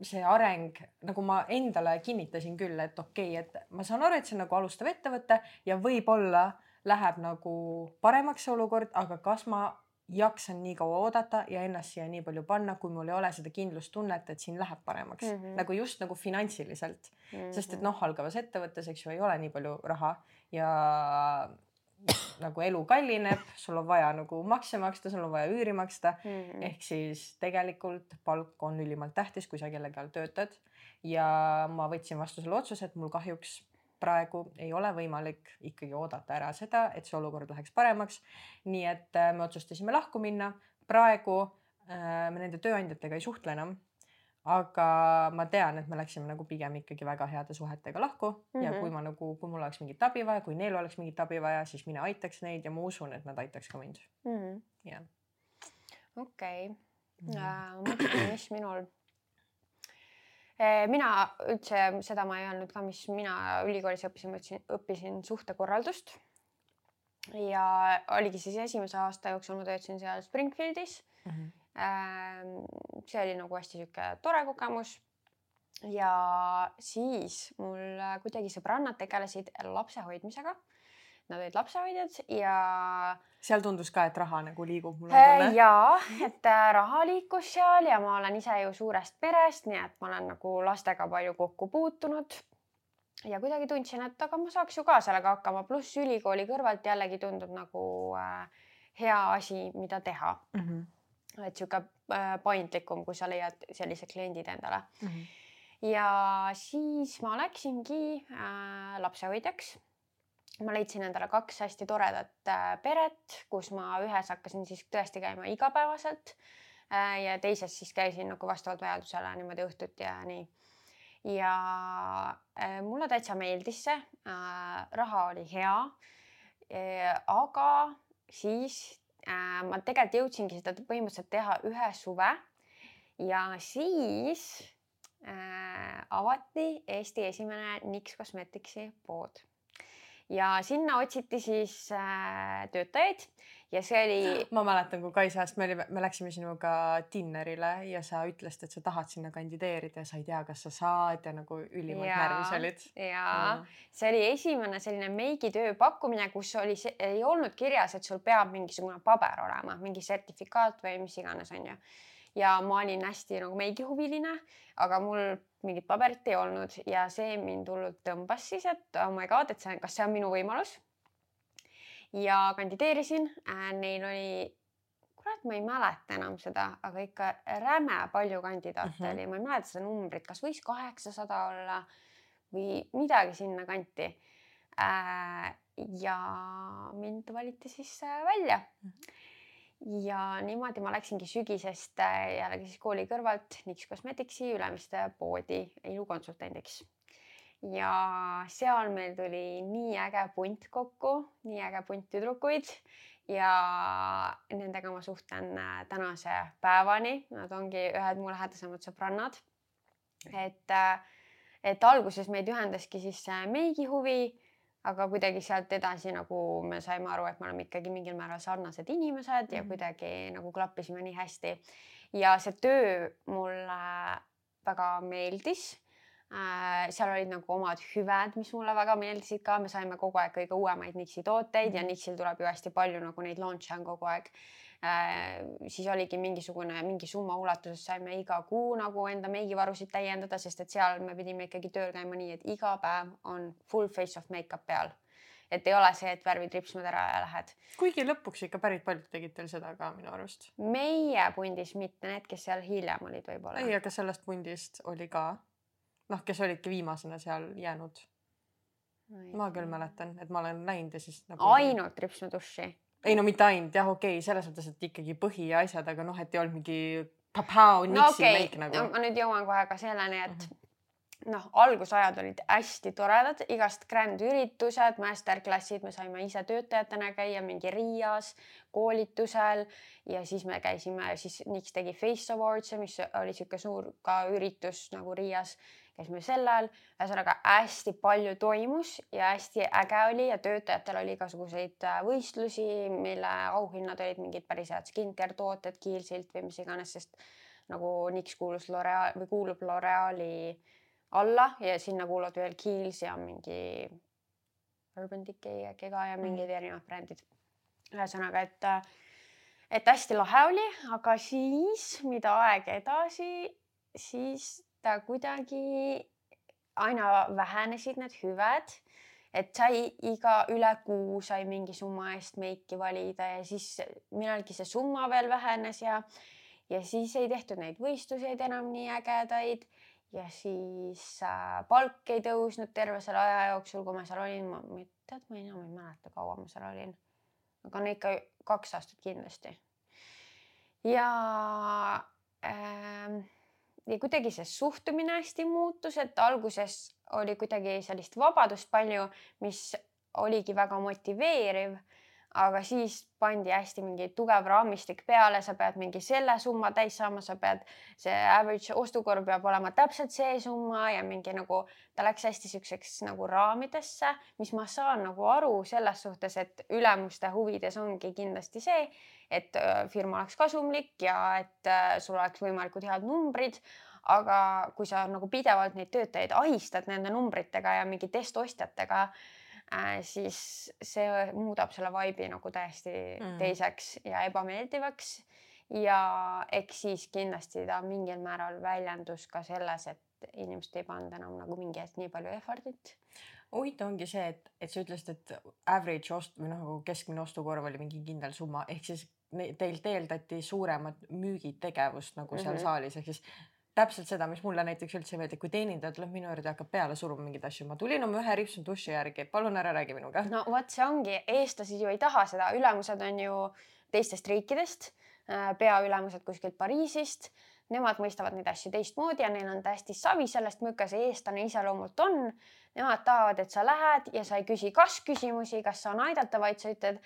see areng, nagu ma endale kinnitasin küll, et okei okay,, et ma saan aru, et see on nagu alustav ettevõte ja võib-olla läheb nagu paremaks see olukord, aga kas ma jaksan nii kaua oodata ja ennast siia nii palju panna, kui mul ei ole seda kindlustunnet, et siin läheb paremaks mm -hmm. nagu just nagu finantsiliselt mm, -hmm. sest et noh, algavas ettevõttes, eks ju, ei ole nii palju raha ja nagu elu kallineb, sul on vaja nagu makse maksta, sul on vaja üüri maksta mm. -hmm. ehk siis tegelikult palk on ülimalt tähtis, kui sa kellegi all töötad. ja ma võtsin vastu selle otsuse, et mul kahjuks praegu ei ole võimalik ikkagi oodata ära seda, et see olukord läheks paremaks. nii et äh, me otsustasime lahku minna. praegu äh, me nende tööandjatega ei suhtle enam. aga ma tean, et me läksime nagu pigem ikkagi väga heade suhetega lahku mm -hmm. ja mhm. kui ma nagu, kui mul oleks mingit abi vaja, kui neil oleks mingit abi vaja, siis mina aitaks neid ja ma usun, et nad aitaks ka mind. -hmm. jah. okei, mhm. äh, mõtlen, mis minul mina üldse seda ma ei öelnud ka, mis mina ülikoolis õppisin, ma õppisin, õppisin suhtekorraldust. ja oligi siis esimese aasta jooksul ma töötasin seal Springfieldis mm. -hmm. see oli nagu hästi sihuke tore kogemus. ja siis mul kuidagi sõbrannad tegelesid lapsehoidmisega nad olid lapsehoidjad ja. Seal tundus ka, et raha nagu liigub, ja, et äh, raha liikus seal ja ma olen ise ju suurest perest, nii et ma olen nagu lastega palju kokku puutunud. ja kuidagi tundsin, et aga ma saaks ju ka sellega hakkama, pluss ülikooli kõrvalt jällegi tundub nagu äh, hea asi, mida teha mm. -hmm. et sihuke äh, paindlikum, kui sa leiad sellised kliendid endale mm. -hmm ja siis ma läksingi äh, lapsehoidjaks ma leidsin endale kaks hästi toredat äh, peret, kus ma ühes hakkasin siis tõesti käima igapäevaselt äh, ja teises siis käisin nagu vastavalt vajadusele niimoodi õhtuti ja nii. ja äh, mulle täitsa meeldis see, raha oli hea. aga siis ma tegelikult jõudsingi seda põhimõtteliselt teha ühe suve ja siis avati Eesti esimene NYX Cosmeticsi pood ja sinna otsiti siis äh, töötajaid ja see oli. ma mäletan, kui Kaisast me olime, me läksime sinuga dinnerile ja sa ütlesid, et sa tahad sinna kandideerida ja sa ei tea, kas sa saad ja nagu ülimalt närvis olid. ja mm. see oli esimene selline meigitöö pakkumine, kus oli, ei olnud kirjas, et sul peab mingisugune paber olema, mingi sertifikaat või mis iganes, onju ja ma olin hästi nagu meigihuviline, aga mul mingit paberit ei olnud ja see mind hullult tõmbas siis, et oh my god, et see, kas see on minu võimalus. ja kandideerisin äh,, neil oli, kurat, ma ei mäleta enam seda, aga ikka räme palju kandidaate uh -huh. oli, ma ei mäleta seda numbrit, kas võis kaheksasada olla või midagi sinnakanti äh,. ja mind valiti siis äh, välja uh. -huh ja niimoodi ma läksingi sügisest äh, jällegi siis kooli kõrvalt NYX Cosmeticsi Ülemiste poodi ilukonsultandiks. ja seal meil tuli nii äge punt kokku, nii äge punt tüdrukuid ja nendega ma suhtlen äh, tänase päevani, nad ongi ühed mu lähedasemad sõbrannad. et, äh, et alguses meid ühendaski siis meigihuvi aga kuidagi sealt edasi nagu me saime aru, et me oleme ikkagi mingil määral sarnased inimesed ja mm. kuidagi nagu klappisime nii hästi. ja see töö mulle väga meeldis äh,. seal olid nagu omad hüved, mis mulle väga meeldisid ka, me saime kogu aeg kõige uuemaid Nixi tooteid ja mm. Nixil tuleb ju hästi palju nagu neid launch'e on kogu aeg siis oligi mingisugune, mingi summa ulatuses saime iga kuu nagu enda meigivarusid täiendada, sest et seal me pidime ikkagi tööl käima nii, et iga päev on full face of makeup peal et ei ole see, et värvid ripsmed ära ja lähed. kuigi lõpuks ikka päris paljud tegid teil seda ka minu arust. meie pundis mitte, need, kes seal hiljem olid võib-olla. ei, aga sellest pundist oli ka noh, kes olidki viimasena seal jäänud. ma küll mäletan, et ma olen läinud ja siis nagu.... ainult ripsmeduši? Ei no mitte ainult jah, okei okay,, selles mõttes, et ikkagi põhi ja asjad, aga noh, et ei olnud mingi papau, no, okay. meik nagu. ma nüüd jõuan kohe ka selleni, et mm -hmm noh, algusajad olid hästi toredad, igast grand üritused, masterclass'id, me saime ise töötajatena käia mingi Riias koolitusel ja siis me käisime, siis Nix tegi Face Awards'e, mis oli sihuke suur ka üritus nagu Riias, käisime sellel, ühesõnaga hästi palju toimus ja hästi äge oli ja töötajatel oli igasuguseid äh, võistlusi, mille auhinnad olid mingid päris head skincare tooted, Kiilsilt või mis iganes, sest nagu Nix kuulus L'Oreal või kuulub L'Oreali alla ja sinna kuuluvad veel Kiehl's ja mingi Urban Decay ja Kega ja mingid mm. erinevad brändid. ühesõnaga, et, et hästi lahe oli, aga siis, mida aeg edasi, siis ta kuidagi aina vähenesid need hüved, et sai iga üle kuu sai mingi summa eest meiki valida ja siis millalgi see summa veel vähenes ja ja siis ei tehtud neid võistluseid enam nii ägedaid ja siis äh, palk ei tõusnud terve selle aja jooksul, kui ma seal olin, ma tead, ma enam ei mäleta, kaua ma seal olin. aga no ikka kaks aastat kindlasti. ja äh, ja kuidagi see suhtumine hästi muutus, et alguses oli kuidagi sellist vabadust palju, mis oligi väga motiveeriv aga siis pandi hästi mingi tugev raamistik peale, sa pead mingi selle summa täis saama, sa pead, see average ostukorv peab olema täpselt see summa ja mingi nagu ta läks hästi siukseks nagu raamidesse, mis ma saan nagu aru selles suhtes, et ülemuste huvides ongi kindlasti see, et firma oleks kasumlik ja et sul oleks võimalikult head numbrid aga kui sa nagu pidevalt neid töötajaid ahistad nende numbritega ja mingi testostjatega siis see muudab selle vibe'i nagu täiesti mm. teiseks ja ebameeldivaks. ja eks siis kindlasti ta mingil määral väljendus ka selles, et inimesed ei pannud enam nagu mingi hetk nii palju effort'it huvitav ongi see, et, et sa ütlesid, et average ost või noh, nagu keskmine ostukorv oli mingi kindel summa, ehk siis teilt eeldati suuremat müügitegevust nagu seal mm -hmm. saalis, ehk siis täpselt seda, mis mulle näiteks üldse ei meeldi, kui teenindaja tuleb minu juurde ja hakkab peale suruma mingeid asju, ma tulin oma ühe ripsme duši järgi, palun ära räägi minuga. no vot, see ongi, eestlased ju ei taha seda, ülemused on ju teistest riikidest, äh, peaülemused kuskilt Pariisist. Nemad mõistavad neid asju teistmoodi ja neil on täiesti savi sellest, milline see eestlane iseloomult on. Nemad tahavad, et sa lähed ja sa ei küsi kas-küsimusi, kas saan aidata, vaid sa ütled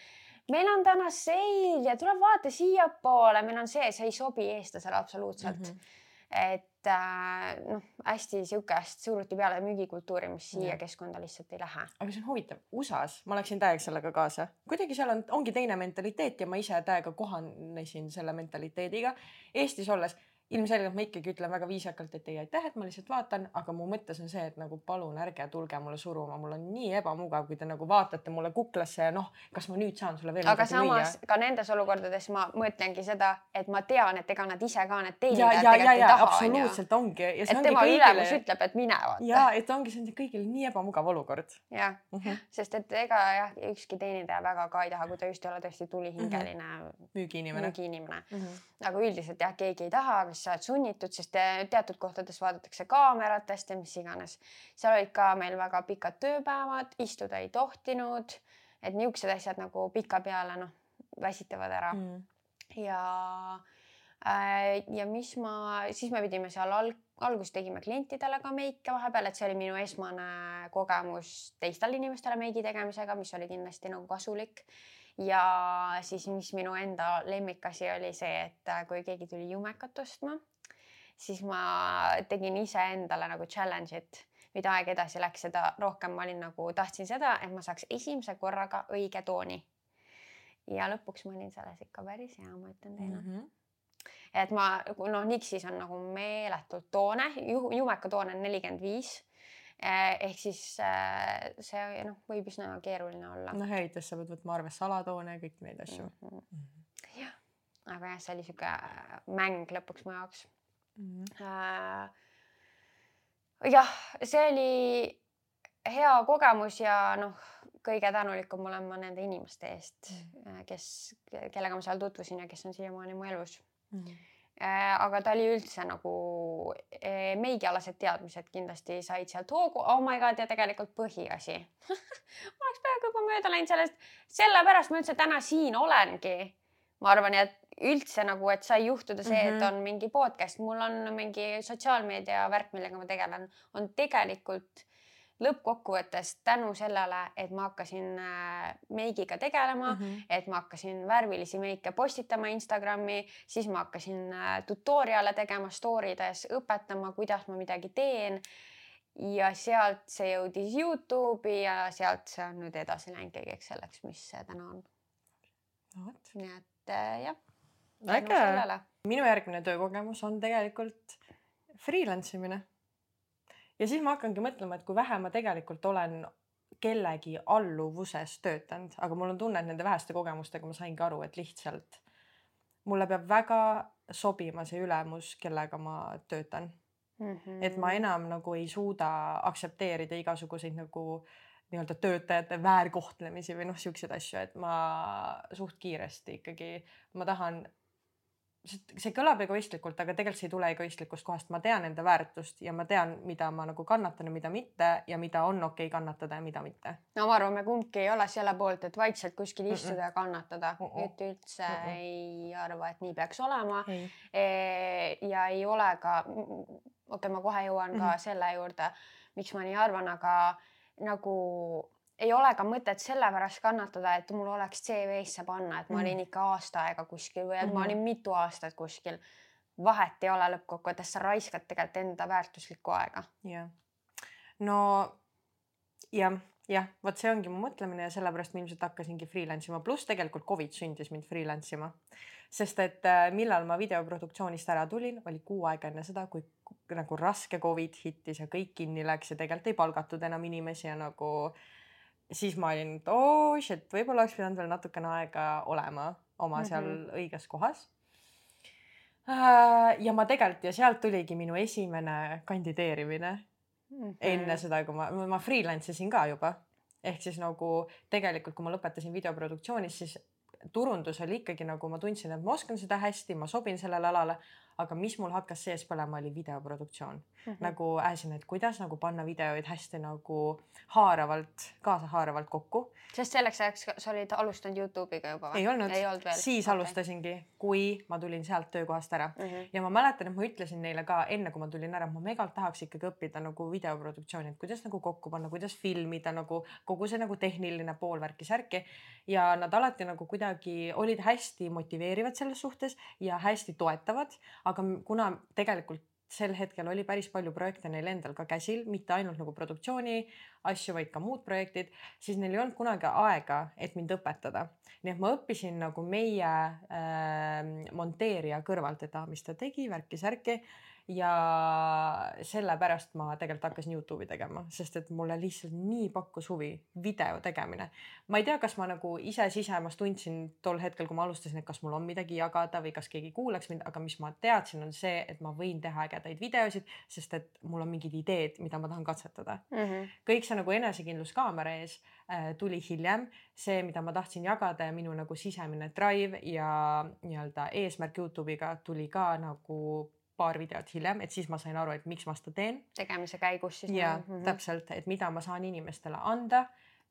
meil on täna seil ja tule vaata siiapoole, meil on see, see ei sobi eestlasele absoluutselt mm. -hmm et äh, noh, hästi sihukest suruti peale müügikultuuri, mis siia ja. keskkonda lihtsalt ei lähe. aga see on huvitav, USA-s ma läksin täiega sellega kaasa, kuidagi seal on, ongi teine mentaliteet ja ma ise täiega kohanesin selle mentaliteediga. Eestis olles ilmselgelt ma ikkagi ütlen väga viisakalt, et ei aitäh, et ma lihtsalt vaatan, aga mu mõttes on see, et nagu palun ärge tulge mulle suruma, mul on nii ebamugav, kui te nagu vaatate mulle kuklasse ja noh, kas ma nüüd saan sulle veel aga samas müüa? ka nendes olukordades ma mõtlengi seda, et ma tean, et ega nad ise ka need teenindajad tegelikult ei taha. absoluutselt ongi. et tema kõigile... ülemus ütleb, et mine vaata. ja et ongi, see on kõigil nii ebamugav olukord. jah mm -hmm., sest et ega jah, ükski teenindaja väga ka ei taha, kui ta just ei ole tõesti tulihingeline mm -hmm. müügiinimene, müügiinimene. Mm -hmm. aga üldiselt jah, keegi ei taha, kas sa oled sunnitud sest teatud kohtades vaadatakse kaameratest ja mis iganes. seal olid ka meil väga pikad tööpäevad, istuda ei tohtinud, et niisugused asjad nagu pikapeale noh, väsitavad ära. Mm.. ja äh, ja mis ma, siis me pidime seal alg-, alguses tegime klientidele ka meike vahepeal, et see oli minu esmane kogemus teistele inimestele meigi tegemisega, mis oli kindlasti nagu kasulik ja siis, mis minu enda lemmikasi oli see, et kui keegi tuli jumekat ostma, siis ma tegin iseendale nagu challenge'it, mida aeg edasi läks, seda rohkem ma olin nagu, tahtsin seda, et ma saaks esimese korraga õige tooni. ja lõpuks ma olin selles ikka päris hea, ma ütlen teile mm. -hmm et ma noh, Nixis on nagu meeletult toone, jumeka toone on nelikümmend viis ehk siis eh, see noh, võib üsna keeruline olla. noh, eriti sa pead võtma arvesse alatoone ja kõiki neid asju mm. -hmm. Mm -hmm. jah, aga jah, see oli sihuke mäng lõpuks mu jaoks mm. -hmm. jah, see oli hea kogemus ja noh, kõige tänulikum olen ma nende inimeste eest mm., kes, kellega ma seal tutvusin ja kes on siiamaani mu elus mm aga ta oli üldse nagu meigialased teadmised kindlasti said sealt hoogu, oh my god ja tegelikult põhiasi ma oleks peaaegu juba mööda läinud sellest, sellepärast ma üldse täna siin olengi. ma arvan, et üldse nagu, et sai juhtuda see mm, -hmm. et mhm. on mingi podcast, mul on mingi sotsiaalmeedia värk, millega ma tegelen, on tegelikult lõppkokkuvõttes tänu sellele, et ma hakkasin äh, meigiga tegelema mm, -hmm. et ma hakkasin värvilisi meike postitama Instagrami, siis ma hakkasin äh, tutorial'e tegema story des, õpetama, kuidas ma midagi teen. ja sealt see jõudis Youtube'i ja sealt see on nüüd edasi läinud kõigeks selleks, mis see täna on no,. nii et äh, jah äge. minu järgmine töökogemus on tegelikult freelance imine. Ja siis ma hakkangi mõtlema, et kui vähe ma tegelikult olen kellegi alluvuses töötanud, aga mul on tunne, et nende väheste kogemustega ma saingi aru, et lihtsalt mulle peab väga sobima see ülemus, kellega ma töötan mm. -hmm. et ma enam nagu ei suuda aktsepteerida igasuguseid nagu nii-öelda töötajate väärkohtlemisi või noh, siukseid asju, et ma suht kiiresti ikkagi, ma tahan see kõlab egoistlikult, aga tegelikult see ei tule egoistlikust kohast, ma tean enda väärtust ja ma tean, mida ma nagu kannatan ja mida mitte ja mida on okei okay kannatada ja mida mitte. no ma arvan, me kumbki ei ole selle poolt, et vaikselt kuskil istuda mm -mm. ja kannatada mm, -mm. et üldse mm -mm. ei arva, et nii peaks olema. E ja ei ole ka, okei okay,, ma kohe jõuan ka mm -hmm. selle juurde, miks ma nii arvan, aga nagu ei ole ka mõtet sellepärast kannatada, et mul oleks CV-sse panna, et ma mm. olin ikka aasta aega kuskil või et mm ma olin mitu aastat kuskil. vahet ei ole lõppkokkuvõttes, sa raiskad tegelikult enda väärtuslikku aega. jah, no jah, jah, vot see ongi mu mõtlemine ja sellepärast ma ilmselt hakkasingi freelance ima, pluss tegelikult Covid sundis mind freelance ima. sest et äh, millal ma videoproduktsioonist ära tulin, oli kuu aega enne seda, kui nagu raske Covid hittis ja kõik kinni läks ja tegelikult ei palgatud enam inimesi ja nagu siis ma olin, et oh, shit, võib-olla oleks pidanud veel natukene aega olema oma seal mm -hmm. õiges kohas. Äh, ja ma tegelikult ja sealt tuligi minu esimene kandideerimine mm. -hmm. enne seda, kui ma, ma freelance isin ka juba. ehk siis nagu tegelikult, kui ma lõpetasin videoproduktsioonis, siis turundus oli ikkagi nagu ma tundsin, et ma oskan seda hästi, ma sobin sellele alale aga mis mul hakkas sees põlema, oli videoproduktsioon mm. -hmm. nagu äsin, et kuidas nagu panna videoid hästi nagu haaravalt, kaasahaaravalt kokku. sest selleks ajaks sa olid alustanud Youtube'iga juba või? ei olnud, olnud siis okay. alustasingi, kui ma tulin sealt töökohast ära mm. -hmm. ja ma mäletan, et ma ütlesin neile ka enne, kui ma tulin ära, et ma megalt tahaks ikkagi õppida nagu videoproduktsiooni, et kuidas nagu kokku panna, kuidas filmida nagu kogu see nagu tehniline pool värki-särki. ja nad alati nagu kuidagi olid hästi motiveerivad selles suhtes ja hästi toetavad aga kuna tegelikult sel hetkel oli päris palju projekte neil endal ka käsil, mitte ainult nagu produktsiooni asju, vaid ka muud projektid, siis neil ei olnud kunagi aega, et mind õpetada. nii et ma õppisin nagu meie äh, monteerija kõrvalt, et ah, mis ta tegi, värki-särki ja sellepärast ma tegelikult hakkasin Youtube'i tegema, sest et mulle lihtsalt nii pakkus huvi video tegemine. ma ei tea, kas ma nagu ise sisemas tundsin tol hetkel, kui ma alustasin, et kas mul on midagi jagada või kas keegi kuulaks mind, aga mis ma teadsin, on see, et ma võin teha ägedaid videosid, sest et mul on mingid ideed, mida ma tahan katsetada mm. -hmm. kõik see nagu enesekindlus kaamera ees äh, tuli hiljem, see, mida ma tahtsin jagada ja minu nagu sisemine drive ja nii-öelda eesmärk Youtube'iga tuli ka nagu paar videot hiljem, et siis ma sain aru, et miks ma seda teen. tegemise käigus siis. ja mm -hmm. täpselt, et mida ma saan inimestele anda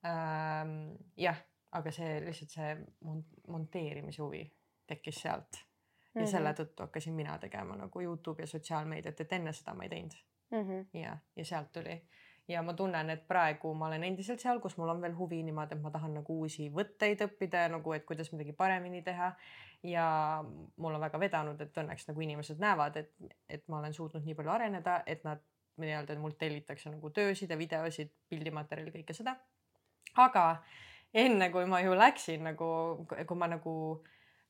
ähm,. jah, aga see lihtsalt see monteerimise huvi tekkis sealt ja mm -hmm. selle tõttu hakkasin mina tegema nagu Youtube ja sotsiaalmeediat, et enne seda ma ei teinud mm. -hmm. ja, ja sealt tuli ja ma tunnen, et praegu ma olen endiselt seal, kus mul on veel huvi niimoodi, et ma tahan nagu uusi võtteid õppida nagu, et kuidas midagi paremini teha ja mul on väga vedanud, et õnneks nagu inimesed näevad, et, et ma olen suutnud nii palju areneda, et nad nii-öelda mult tellitakse nagu töösid ja videosid, pildimaterjali, kõike seda. aga enne kui ma ju läksin nagu, kui ma nagu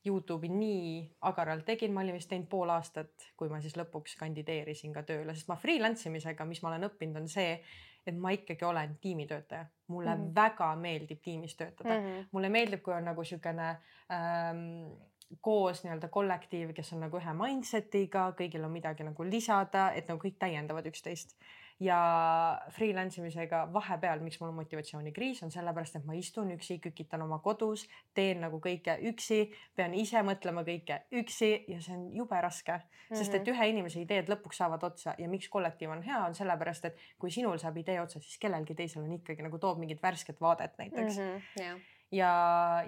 Youtube'i nii agaralt tegin, ma olin vist teinud pool aastat, kui ma siis lõpuks kandideerisin ka tööle, sest ma freelance imisega, mis ma olen õppinud, on see, et ma ikkagi olen tiimitöötaja, mulle mm -hmm. väga meeldib tiimis töötada mm, -hmm. mulle meeldib, kui on nagu siukene ähm, koos nii-öelda kollektiiv, kes on nagu ühe mindset'iga, kõigil on midagi nagu lisada, et nagu kõik täiendavad üksteist. Ja freelance imisega vahepeal, miks mul on motivatsioonikriis, on sellepärast, et ma istun üksi, kükitan oma kodus, teen nagu kõike üksi, pean ise mõtlema kõike üksi ja see on jube raske mm, -hmm. sest et mhm. ühe inimese ideed lõpuks saavad otsa ja miks kollektiiv on hea, on sellepärast, et kui sinul saab idee otsa, siis kellelgi teisel on ikkagi nagu toob mingit värsket vaadet näiteks mm. -hmm, yeah ja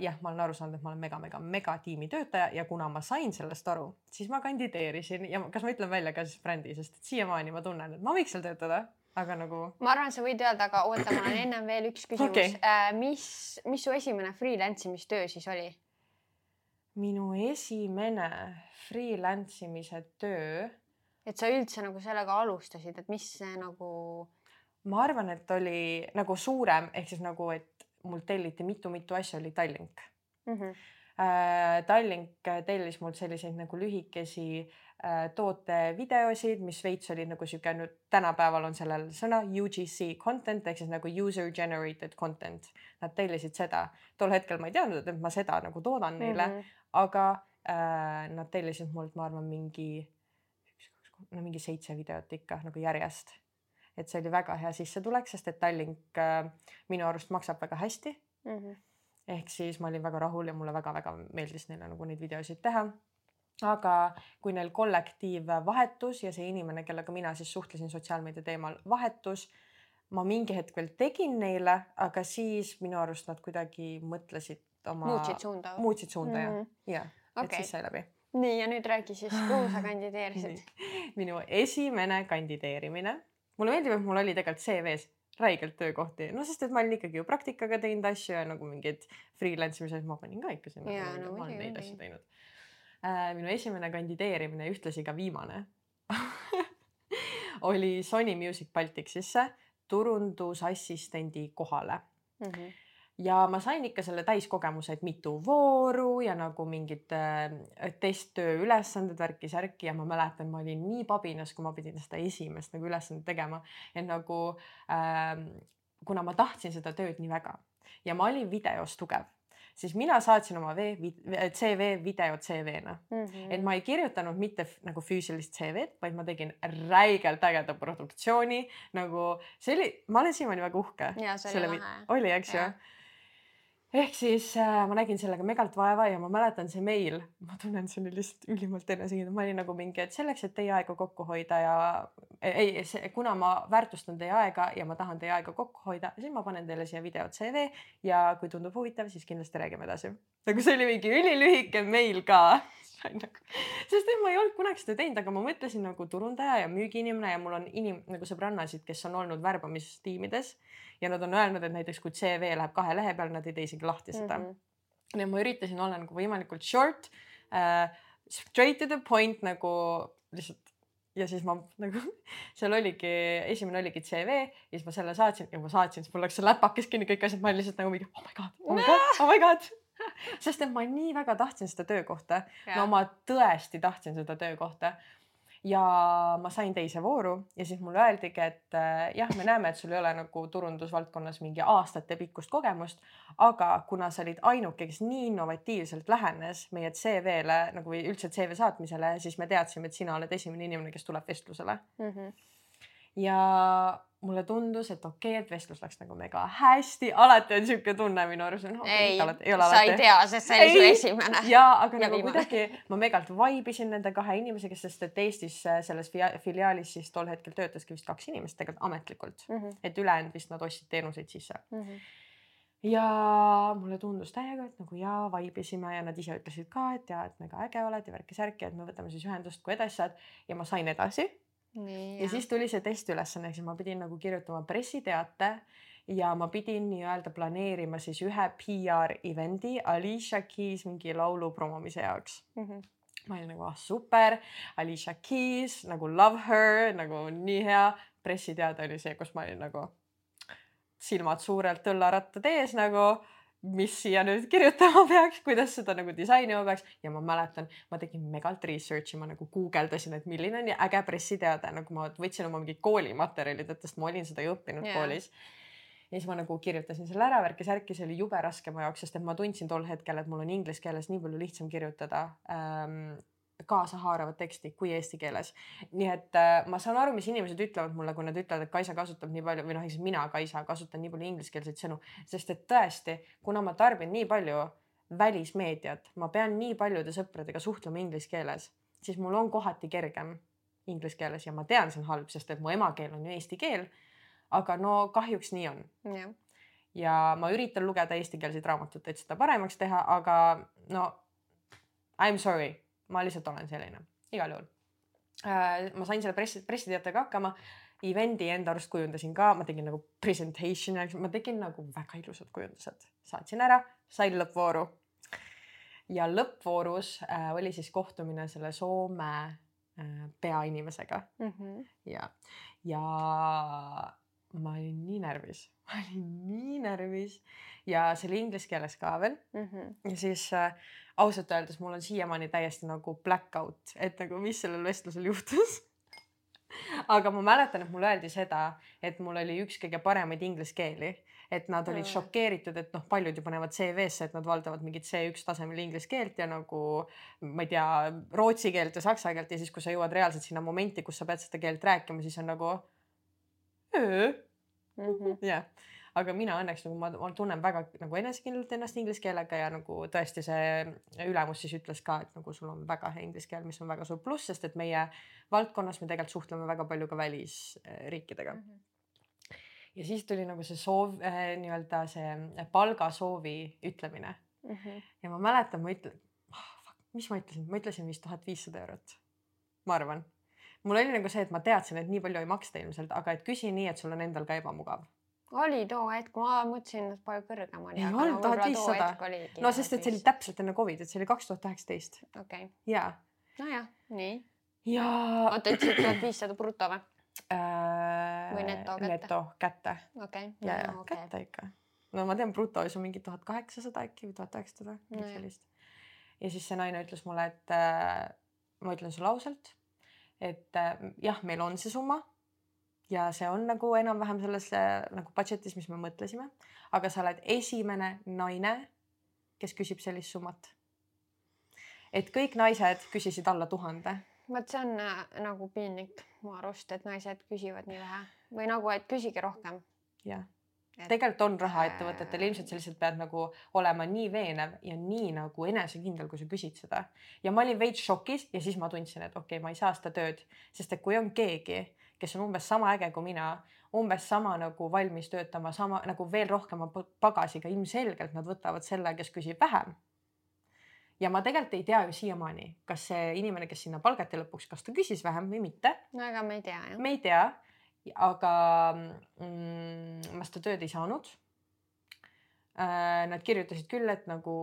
jah, ma olen aru saanud, et ma olen mega-mega-mega tiimi töötaja ja kuna ma sain sellest aru, siis ma kandideerisin ja kas ma ütlen välja ka siis brändi, sest et siiamaani ma tunnen, et ma võiks seal töötada, aga nagu. ma arvan, sa võid öelda, aga oota, mul on ennem veel üks küsimus okay.. Äh, mis, mis su esimene freelance imistöö siis oli? minu esimene freelance imise töö. et sa üldse nagu sellega alustasid, et mis see nagu? ma arvan, et oli nagu suurem ehk siis nagu, et mult telliti mitu-mitu asja, oli Tallink mm. -hmm. Tallink tellis mult selliseid nagu lühikesi äh, tootevideosid, mis veits olid nagu sihuke nüüd tänapäeval on sellel sõna UGC content ehk siis nagu user generated content. Nad tellisid seda, tol hetkel ma ei teadnud, et ma seda nagu toodan neile mm, -hmm. aga äh, nad tellisid mult, ma arvan, mingi üks, kaks, no mingi seitse videot ikka nagu järjest et see oli väga hea sissetulek, sest et Tallink äh, minu arust maksab väga hästi mm. -hmm. ehk siis ma olin väga rahul ja mulle väga-väga meeldis neile nagu neid videosid teha. aga kui neil kollektiiv vahetus ja see inimene, kellega mina siis suhtlesin sotsiaalmeedia teemal, vahetus, ma mingi hetk veel tegin neile, aga siis minu arust nad kuidagi mõtlesid oma. muutsid suunda. muutsid suunda mm -hmm. jah, ja okay., et siis sai läbi nii ja nüüd räägi siis, kuhu sa kandideerisid minu esimene kandideerimine mulle meeldib, et mul oli tegelikult CV-s räigelt töökohti, no sest et ma olin ikkagi ju praktikaga teinud asju ja nagu mingeid freelance imised ma panin ka ikka sinna. No, ma olen neid asju teinud äh,. minu esimene kandideerimine, ühtlasi ka viimane oli Sony Music Balticsisse turundusassistendi kohale mm. -hmm ja ma sain ikka selle täiskogemuse, et mitu vooru ja nagu mingid äh, testtöö ülesanded, värki-särki ja ma mäletan, ma olin nii pabinas, kui ma pidin seda esimest nagu ülesandet tegema, et nagu äh, kuna ma tahtsin seda tööd nii väga ja ma olin videos tugev siis mina saatsin oma V, CV video CV-na mm. -hmm. et ma ei kirjutanud mitte nagu füüsilist CV-d, vaid ma tegin räigelt ägeda produktsiooni nagu see oli, ma olen siiamaani väga uhke. oli, eks ju ehk siis äh, ma nägin sellega megalt vaeva ja ma mäletan see meil, ma tunnen, see oli lihtsalt ülimalt enesekindel, ma olin nagu mingi, et selleks, et teie aega kokku hoida ja ei, kuna ma väärtustan teie aega ja ma tahan teie aega kokku hoida, siis ma panen teile siia video CV ja kui tundub huvitav, siis kindlasti räägime edasi. nagu see oli mingi ülilühike meil ka nagu, sest et ma ei olnud kunagi seda teinud, aga ma mõtlesin nagu turundaja ja müügiinimene ja mul on inim- nagu sõbrannasid, kes on olnud värbamistiimides ja nad on öelnud, et näiteks kui CV läheb kahe lehe peale, nad ei tee isegi lahti seda mm. -hmm. et ma üritasin olla nagu võimalikult short uh,, straight to the point nagu lihtsalt ja siis ma nagu seal oligi, esimene oligi CV ja siis ma selle saatsin ja ma saatsin, siis mul läks see läpakas kinni, kõik asjad, ma olin lihtsalt nagu mingi oh my god, oh my god, oh my god sest et ma nii väga tahtsin seda töökohta. no ma tõesti tahtsin seda töökohta ja ma sain teise vooru ja siis mulle öeldigi, et äh, jah, me näeme, et sul ei ole nagu turundusvaldkonnas mingi aastatepikkust kogemust, aga kuna sa olid ainuke, kes nii innovatiivselt lähenes meie CV-le nagu või üldse CV saatmisele, siis me teadsime, et sina oled esimene inimene, kes tuleb vestlusele mm. -hmm. ja mulle tundus, et okei okay,, et vestlus läks nagu mega hästi, alati on niisugune tunne minu arust no,. ei, ei sa ei tea, sest see oli su esimene. ja, aga ja nagu viimane. kuidagi ma megalt vaibisin nende kahe inimesega, sest et Eestis äh, selles filiaalis siis tol hetkel töötaski vist kaks inimest tegelikult ametlikult mm, -hmm. et ülejäänud vist nad ostsid teenuseid sisse mm. -hmm ja mulle tundus täiega, et nagu jaa, vaibisime ja nad ise ütlesid ka, et jaa, et mega äge oled ja värki-särki, et me võtame siis ühendust, kui edasi saad ja ma sain edasi Nii, ja siis tuli see testiülesanne, siis ma pidin nagu kirjutama pressiteate ja ma pidin nii-öelda planeerima siis ühe PR event'i Alicia Keys mingi laulu promomise jaoks mm. -hmm. ma olin nagu ah super, Alicia Keys nagu love her nagu nii hea. pressiteade oli see, kus ma olin nagu silmad suurelt õllarattad ees nagu mis siia nüüd kirjutama peaks, kuidas seda nagu disainima peaks ja ma mäletan, ma tegin megalt research'i, ma nagu guugeldasin, et milline on äge pressiteade, nagu ma võtsin oma mingid koolimaterjalid ette, sest ma olin seda ju õppinud yeah. koolis. ja siis ma nagu kirjutasin selle ära, värki-särki, see oli jube raske mu jaoks, sest et ma tundsin tol hetkel, et mul on inglise keeles nii palju lihtsam kirjutada ähm, kaasahaaravat teksti kui eesti keeles. nii et äh, ma saan aru, mis inimesed ütlevad mulle, kui nad ütlevad, et Kaisa kasutab nii palju või noh, siis mina, Kaisa, kasutan nii palju ingliskeelseid sõnu, sest et tõesti, kuna ma tarbin nii palju välismeediat, ma pean nii paljude sõpradega suhtlema inglise keeles, siis mul on kohati kergem inglise keeles ja ma tean, see on halb, sest et mu emakeel on ju eesti keel. aga no kahjuks nii on. ja ma üritan lugeda eestikeelseid raamatuid, et seda paremaks teha, aga no I m sorry, ma lihtsalt olen selline, igal juhul äh,. ma sain selle pressi, pressiteatega hakkama. Event'i enda arust kujundasin ka, ma tegin nagu presentation'i, ma tegin nagu väga ilusad kujundused, saatsin ära, sain lõppvooru. ja lõppvoorus äh, oli siis kohtumine selle Soome äh, peainimesega mm. -hmm. ja, ja ma olin nii närvis, ma olin nii närvis ja see oli inglise keeles ka veel mm. -hmm. ja siis äh, ausalt öeldes mul on siiamaani täiesti nagu black out, et nagu mis sellel vestlusel juhtus aga ma mäletan, et mulle öeldi seda, et mul oli üks kõige paremaid inglise keeli, et nad olid mm. šokeeritud, et noh, paljud ju panevad CV-sse, et nad valdavad mingit C1 tasemel inglise keelt ja nagu ma ei tea, rootsi keelt ja saksa keelt ja siis, kui sa jõuad reaalselt sinna momenti, kus sa pead seda keelt rääkima, siis on nagu mm. -hmm. jah, aga mina õnneks nagu ma, ma tunnen väga nagu enesekindlalt ennast inglise keelega ja nagu tõesti see ülemus siis ütles ka, et nagu sul on väga hea inglise keel, mis on väga suur pluss, sest et meie valdkonnas me tegelikult suhtleme väga palju ka välisriikidega mm. -hmm ja siis tuli nagu see soov äh, nii-öelda see palgasoovi ütlemine mm. -hmm. ja ma mäletan, ma ütlen oh,, mis ma ütlesin, ma ütlesin vist tuhat viissada eurot. ma arvan mul oli nagu see, et ma teadsin, et nii palju ei maksta ilmselt, aga et küsi nii, et sul on endal ka ebamugav. oli too hetk, ma mõtlesin, et palju kõrgem oli. ei olnud tuhat viissada. no sest, et see oli täpselt enne Covidit, see oli kaks tuhat üheksateist. okei jaa. nojah, nii. ja. oota, ütlesid tuhat viissada bruto või äh,? või neto kätte? neto kätte. okei ja, ja okay. kätte ikka. no ma tean, brutos on mingi tuhat kaheksasada äkki või tuhat üheksasada, midagi sellist. ja siis see naine ütles mulle, et äh, ma ütlen sulle ausalt et äh, jah, meil on see summa ja see on nagu enam-vähem selles äh, nagu budget'is, mis me mõtlesime, aga sa oled esimene naine, kes küsib sellist summat. et kõik naised küsisid alla tuhande. vot see on äh, nagu piinlik mu arust, et naised küsivad nii vähe või nagu, et küsige rohkem. jah Et... tegelikult on raha ettevõtetel, ilmselt sa lihtsalt pead nagu olema nii veenev ja nii nagu enesekindel, kui sa küsid seda. ja ma olin veits šokis ja siis ma tundsin, et okei okay,, ma ei saa seda tööd, sest et kui on keegi, kes on umbes sama äge kui mina, umbes sama nagu valmis töötama, sama nagu veel rohkema pagasiga, ilmselgelt nad võtavad selle, kes küsib vähem. ja ma tegelikult ei tea ju siiamaani, kas see inimene, kes sinna palgati lõpuks, kas ta küsis vähem või mitte. no ega me ei tea jah. me ei tea aga mm, ma seda tööd ei saanud äh,. Nad kirjutasid küll, et nagu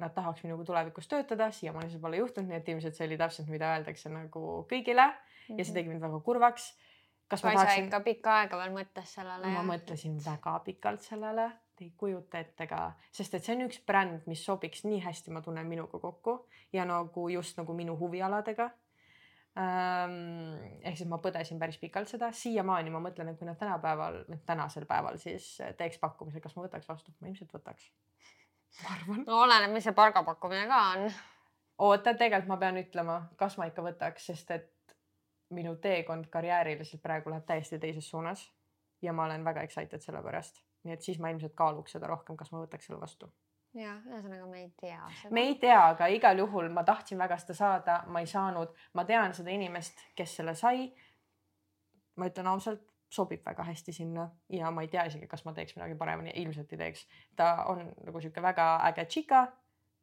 nad tahaks minuga tulevikus töötada, siiamaani see pole juhtunud, nii et ilmselt see oli täpselt, mida öeldakse nagu kõigile mm -hmm. ja see mhm. tegi mind väga kurvaks. kas ma tahaksin? ikka pikka aega veel mõtles sellele. ma mõtlesin väga pikalt sellele, te ei kujuta ette ka, sest et see on üks bränd, mis sobiks nii hästi, ma tunnen minuga kokku ja nagu just nagu minu huvialadega ehk siis ma põdesin päris pikalt seda, siiamaani ma mõtlen, et kui nad tänapäeval, tänasel päeval siis teeks pakkumise, kas ma võtaks vastu, ma ilmselt võtaks. ma arvan. no oleneb, mis see palgapakkumine ka on. oota, tegelikult ma pean ütlema, kas ma ikka võtaks, sest et minu teekond karjääriliselt praegu läheb täiesti teises suunas ja ma olen väga excited selle pärast, nii et siis ma ilmselt kaaluks seda rohkem, kas ma võtaks selle vastu jah, ühesõnaga me ei tea seda. me ei tea, aga igal juhul ma tahtsin väga seda saada, ma ei saanud, ma tean seda inimest, kes selle sai. ma ütlen ausalt, sobib väga hästi sinna ja ma ei tea isegi, kas ma teeks midagi paremini, ilmselt ei teeks. ta on nagu sihuke väga äge tšika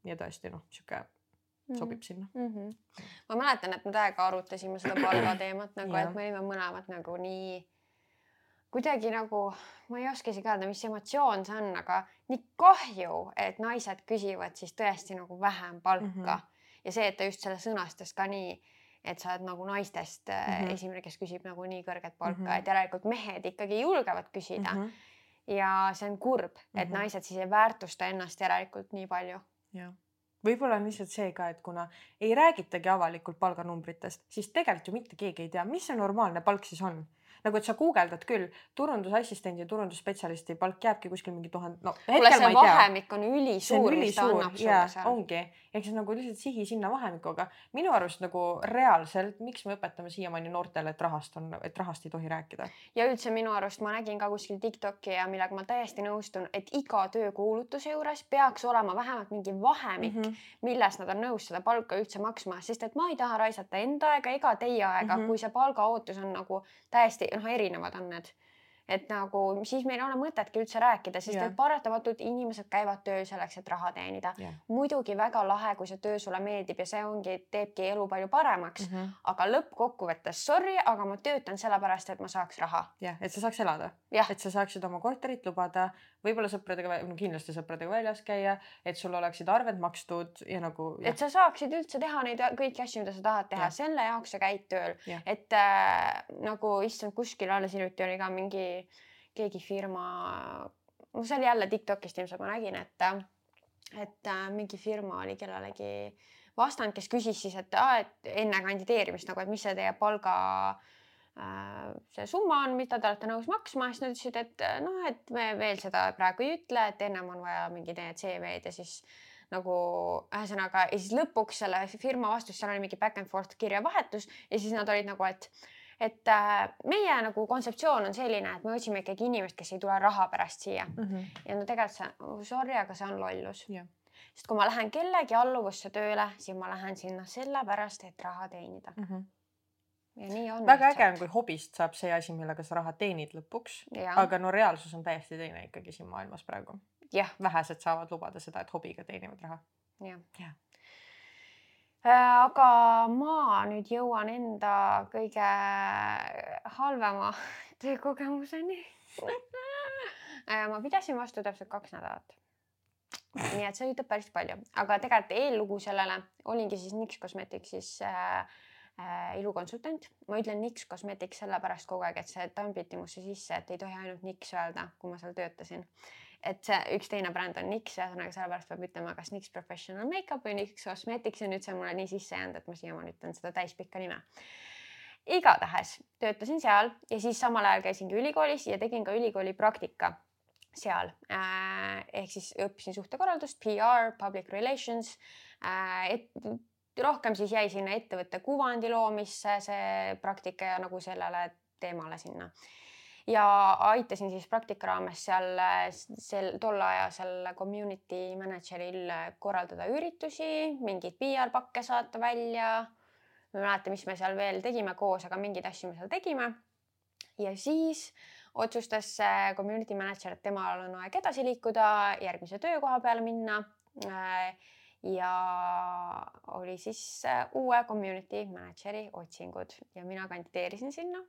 ja tõesti noh, sihuke mhm. sobib sinna mm. -hmm. ma mäletan, et me täiega arutasime seda palgateemat nagu, et me olime mõlemad nagu nii kuidagi nagu, ma ei oska isegi öelda, mis emotsioon see on, aga nii kahju, et naised küsivad siis tõesti nagu vähem palka mm. -hmm. ja see, et ta just selle sõnastas ka nii, et sa oled nagu naistest mm -hmm. esimene, kes küsib nagu nii kõrget palka mm, -hmm. et järelikult mehed ikkagi julgevad küsida mm. -hmm. ja see on kurb, et mm -hmm. naised siis ei väärtusta ennast järelikult nii palju. jah võib-olla on lihtsalt see ka, et kuna ei räägitagi avalikult palganumbritest, siis tegelikult ju mitte keegi ei tea, mis see normaalne palk siis on nagu et sa guugeldad küll, turundusassistendi ja turundusspetsialisti palk jääbki kuskil mingi tuhande, no kuule, see vahemik on ülisuur, mis ta annab sulle seal. ongi, ehk siis nagu lihtsalt sihi sinna vahemikku, aga minu arust nagu reaalselt, miks me õpetame siiamaani noortele, et rahast on, et rahast ei tohi rääkida. ja üldse minu arust ma nägin ka kuskil Tiktoki ja millega ma täiesti nõustun, et iga töökuulutuse juures peaks olema vähemalt mingi vahemik mm, -hmm. milles nad on nõus seda palka üldse maksma, sest et ma ei taha raisata enda aega ega teie aega mm, -hmm. kui see palgaootus on nagu täiesti noh, erinevad on need et nagu siis meil ei ole mõtetki üldse rääkida, sest yeah. et paratamatult inimesed käivad tööl selleks, et raha teenida yeah.. muidugi väga lahe, kui see töö sulle meeldib ja see ongi, teebki elu palju paremaks mm. -hmm. aga lõppkokkuvõttes sorry, aga ma töötan sellepärast, et ma saaks raha. jah, et sa saaks elada. et sa saaksid oma korterit lubada, võib-olla sõpradega, no kindlasti sõpradega väljas käia, et sul oleksid arved makstud ja nagu. et sa saaksid üldse teha neid kõiki asju, mida sa tahad teha, selle jaoks sa käid tööl, et äh, nagu issand, kuskil alles hiljuti oli ka mingi keegi firma, no see oli jälle Tiktokist ilmselt ma nägin, et, et äh, mingi firma oli kellelegi vastanud, kes küsis siis, et, aa, et enne kandideerimist nagu, et mis see teie palga äh, see summa on, mida te olete nõus maksma, siis nad ütlesid, et noh, et me veel seda praegu ei ütle, et ennem on vaja mingi teie CV-d ja siis nagu ühesõnaga ja siis lõpuks selle firma vastus, seal oli mingi back and forth kirjavahetus ja siis nad olid nagu, et et äh, meie nagu kontseptsioon on selline, et me otsime ikkagi inimest, kes ei tule raha pärast siia mm. -hmm. ja no tegelikult see, oh, sorry, aga see on lollus yeah.. sest kui ma lähen kellegi alluvusse tööle, siis ma lähen sinna sellepärast, et raha teenida mm. -hmm ja nii on. väga äge on, kui hobist saab see asi, millega sa raha teenid lõpuks. aga no reaalsus on täiesti teine ikkagi siin maailmas praegu. vähesed saavad lubada seda, et hobiga teenivad raha. jah ja. ja Äh, aga ma nüüd jõuan enda kõige halvema töökogemuseni äh, ma pidasin vastu täpselt kaks nädalat. nii et see ütleb päris palju, aga tegelikult eellugu sellele olingi siis Nix Cosmeticsis äh, äh, ilukonsultant. ma ütlen Nix Cosmetics sellepärast kogu aeg, et see tambiti musse sisse, et ei tohi ainult Nix öelda, kui ma seal töötasin et see üks teine bränd on NYX, ühesõnaga sellepärast peab ütlema, kas NYX Professional Makeup või NYX Cosmetics ja nüüd see on mulle nii sisse jäänud, et ma siiamaani ütlen seda täispikka nime. igatahes töötasin seal ja siis samal ajal käisingi ülikoolis ja tegin ka ülikooli praktika seal äh,. ehk siis õppisin suhtekorraldust, PR, public relations äh,. et rohkem siis jäi sinna ettevõtte kuvandi loomisse see praktika ja nagu sellele teemale sinna ja aitasin siis praktika raames seal sel tolleajasel community manager'il korraldada üritusi, mingeid PR-pakke saata välja. ma ei mäleta, mis me seal veel tegime koos, aga mingeid asju me seal tegime. ja siis otsustas community manager, et temal on aeg edasi liikuda, järgmise töökoha peale minna. Ja oli siis uue community manager'i otsingud ja mina kandideerisin sinna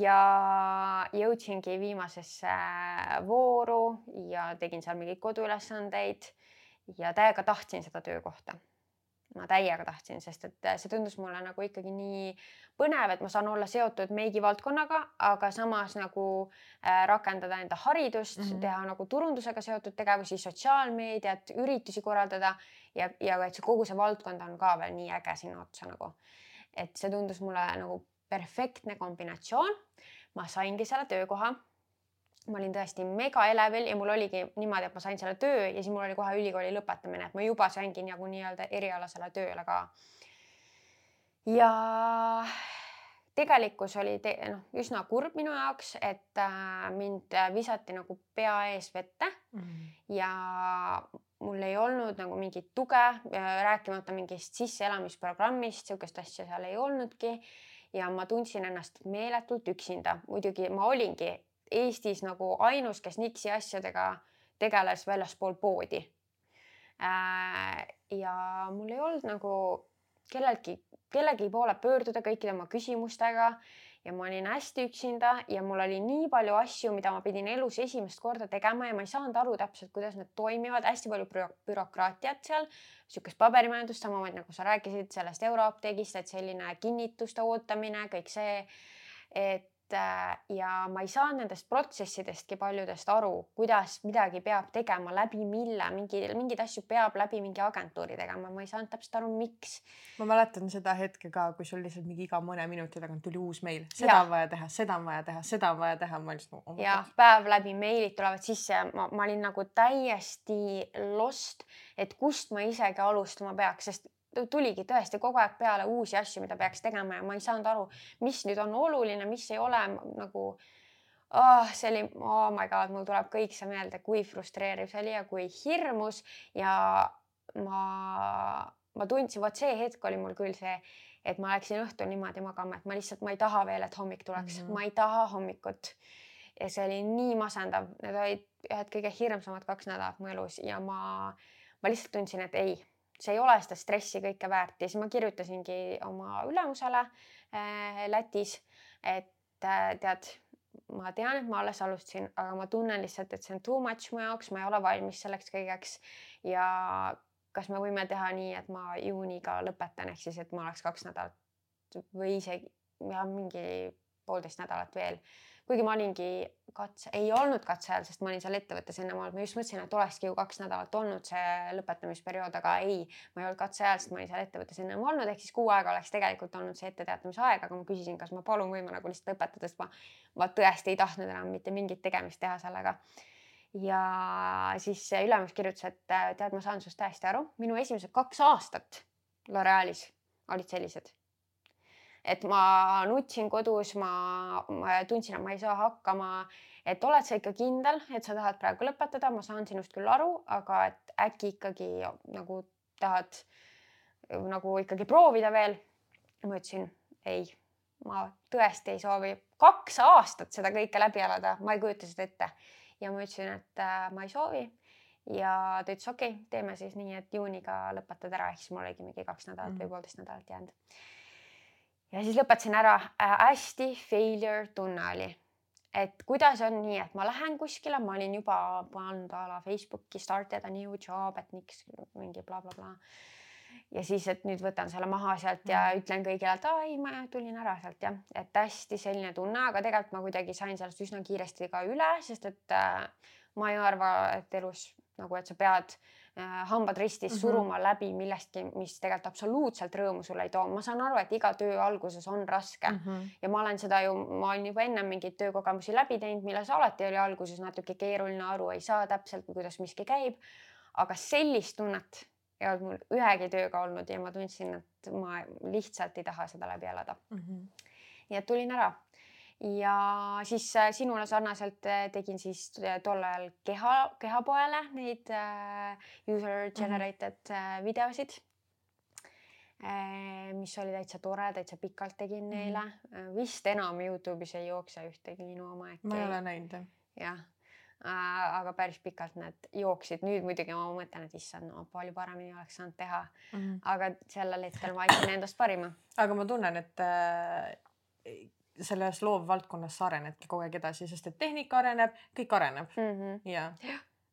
ja jõudsingi viimasesse vooru ja tegin seal mingeid koduülesandeid ja täiega tahtsin seda töökohta. Ma täiega tahtsin, sest et see tundus mulle nagu ikkagi nii põnev, et ma saan olla seotud meigivaldkonnaga, aga samas nagu äh, rakendada enda haridust mm, -hmm. teha nagu turundusega seotud tegevusi, sotsiaalmeediat, üritusi korraldada ja, ja et see kogu see valdkond on ka veel nii äge sinna otsa nagu. et see tundus mulle nagu perfektne kombinatsioon. ma saingi selle töökoha. Ma olin tõesti mega elevil ja mul oligi niimoodi, et ma sain selle töö ja siis mul oli kohe ülikooli lõpetamine, et ma juba saingi nagu nii-öelda erialasele tööle ka. ja tegelikkus oli te, noh, üsna kurb minu jaoks, et äh, mind visati nagu pea ees vette mm -hmm. ja mul ei olnud nagu mingit tuge, rääkimata mingist sisseelamisprogrammist, sihukest asja seal ei olnudki ja ma tundsin ennast meeletult üksinda. muidugi ma olingi Eestis nagu ainus, kes Nixi asjadega tegeles väljaspool poodi. Äh, ja mul ei olnud nagu kellelgi, kellegi poole pöörduda kõikide oma küsimustega ja ma olin hästi üksinda ja mul oli nii palju asju, mida ma pidin elus esimest korda tegema ja ma ei saanud aru täpselt, kuidas need toimivad, hästi palju bürokraatiat seal, niisugust paberimajandust, samamoodi nagu sa rääkisid sellest Euroapteegist, et selline kinnituste ootamine, kõik see, et ja ma ei saanud nendest protsessidestki paljudest aru, kuidas midagi peab tegema, läbi mille, mingi, mingeid asju peab läbi mingi agentuuri tegema, ma ei saanud täpselt aru, miks. ma mäletan seda hetke ka, kui sul lihtsalt mingi iga mõne minuti tagant tuli uus meil, seda on vaja teha, seda on vaja teha, seda on vaja teha, ma lihtsalt oh,. ja päev läbi meilid tulevad sisse ma, ma olin nagu täiesti lost, et kust ma isegi alustama peaks, sest tuligi tõesti kogu aeg peale uusi asju, mida peaks tegema ja ma ei saanud aru, mis nüüd on oluline, mis ei ole nagu oh,. see oli, oh my god, mul tuleb kõik see meelde, kui frustreeriv see oli ja kui hirmus ja ma, ma tundsin, vot see hetk oli mul küll see, et ma läksin õhtul niimoodi magama, et ma lihtsalt, ma ei taha veel, et hommik tuleks mm, -hmm. ma ei taha hommikut. ja see oli nii masendav, need olid ühed kõige hirmsamad kaks nädalat mu elus ja ma, ma lihtsalt tundsin, et ei see ei ole seda stressi kõike väärt. Ja siis ma kirjutasingi oma ülemusele äh, Lätis, et äh, tead, ma tean, et ma alles alustasin, aga ma tunnen lihtsalt, et see on too much mu jaoks, ma ei ole valmis selleks kõigeks. Ja kas me võime teha nii, et ma juuniga lõpetan, ehk siis, et ma oleks kaks nädalat või isegi ja mingi poolteist nädalat veel kuigi ma olingi katse, ei olnud katse ajal, sest ma olin seal ettevõttes enne olnud, ma just mõtlesin, et olekski ju kaks nädalat olnud see lõpetamisperiood, aga ei, ma ei olnud katse ajal, sest ma olin seal ettevõttes ennem olnud, ehk siis kuu aega oleks tegelikult olnud see etteteatamise aeg, aga ma küsisin, kas ma palun võime nagu lihtsalt lõpetada, sest ma, ma tõesti ei tahtnud enam mitte mingit tegemist teha sellega. Ja siis ülemus kirjutas, et tead, ma saan sinust täiesti aru, minu esimesed kaks aastat L'Orealis olid sellised et ma nutsin kodus, ma, ma tundsin, et ma ei saa hakkama. et oled sa ikka kindel, et sa tahad praegu lõpetada, ma saan sinust küll aru, aga et äkki ikkagi nagu tahad nagu ikkagi proovida veel. ma ütlesin ei, ma tõesti ei soovi kaks aastat seda kõike läbi elada, ma ei kujuta seda ette. ja ma ütlesin, et äh, ma ei soovi ja ta ütles, okei okay,, teeme siis nii, et juuniga lõpetad ära, ehk siis mul oligi mingi kaks nädalat mm. või poolteist nädalat jäänud ja siis lõpetasin ära äh,, hästi failure tunne oli, et kuidas on nii, et ma lähen kuskile, ma olin juba pannud a la Facebooki started a new job, et miks mingi blablabla bla, bla. ja siis, et nüüd võtan selle maha sealt ja mm. ütlen kõigile, et aa ei, ma tulin ära sealt jah, et hästi selline tunne, aga tegelikult ma kuidagi sain sellest üsna kiiresti ka üle, sest et äh, ma ei arva, et elus nagu, et sa pead äh, hambad ristis mm -hmm. suruma läbi millestki, mis tegelikult absoluutselt rõõmu sulle ei too. ma saan aru, et iga töö alguses on raske mm -hmm. ja ma olen seda ju, ma olen juba ennem mingeid töökogemusi läbi teinud, milles alati oli alguses natuke keeruline, aru ei saa täpselt, kuidas miski käib. aga sellist tunnet ei olnud mul ühegi tööga olnud ja ma tundsin, et ma lihtsalt ei taha seda läbi elada mm. -hmm. nii et tulin ära ja siis äh, sinule sarnaselt äh, tegin siis äh, tol ajal keha, kehapoele neid user generated mm -hmm. videosid. mis oli täitsa tore, täitsa pikalt tegin mm -hmm. neile. vist enam Youtube'is ei jookse ühtegi minu oma äkki. ma ei ole näinud jah. jah aga päris pikalt need jooksid, nüüd muidugi ma mõtlen, et issand, no palju paremini oleks saanud teha mm. -hmm. aga sellel hetkel ma andsin endast parima. aga ma tunnen, et selles loovvaldkonnas sa arenedki kogu aeg edasi, sest et tehnika areneb, kõik areneb mm. -hmm. ja,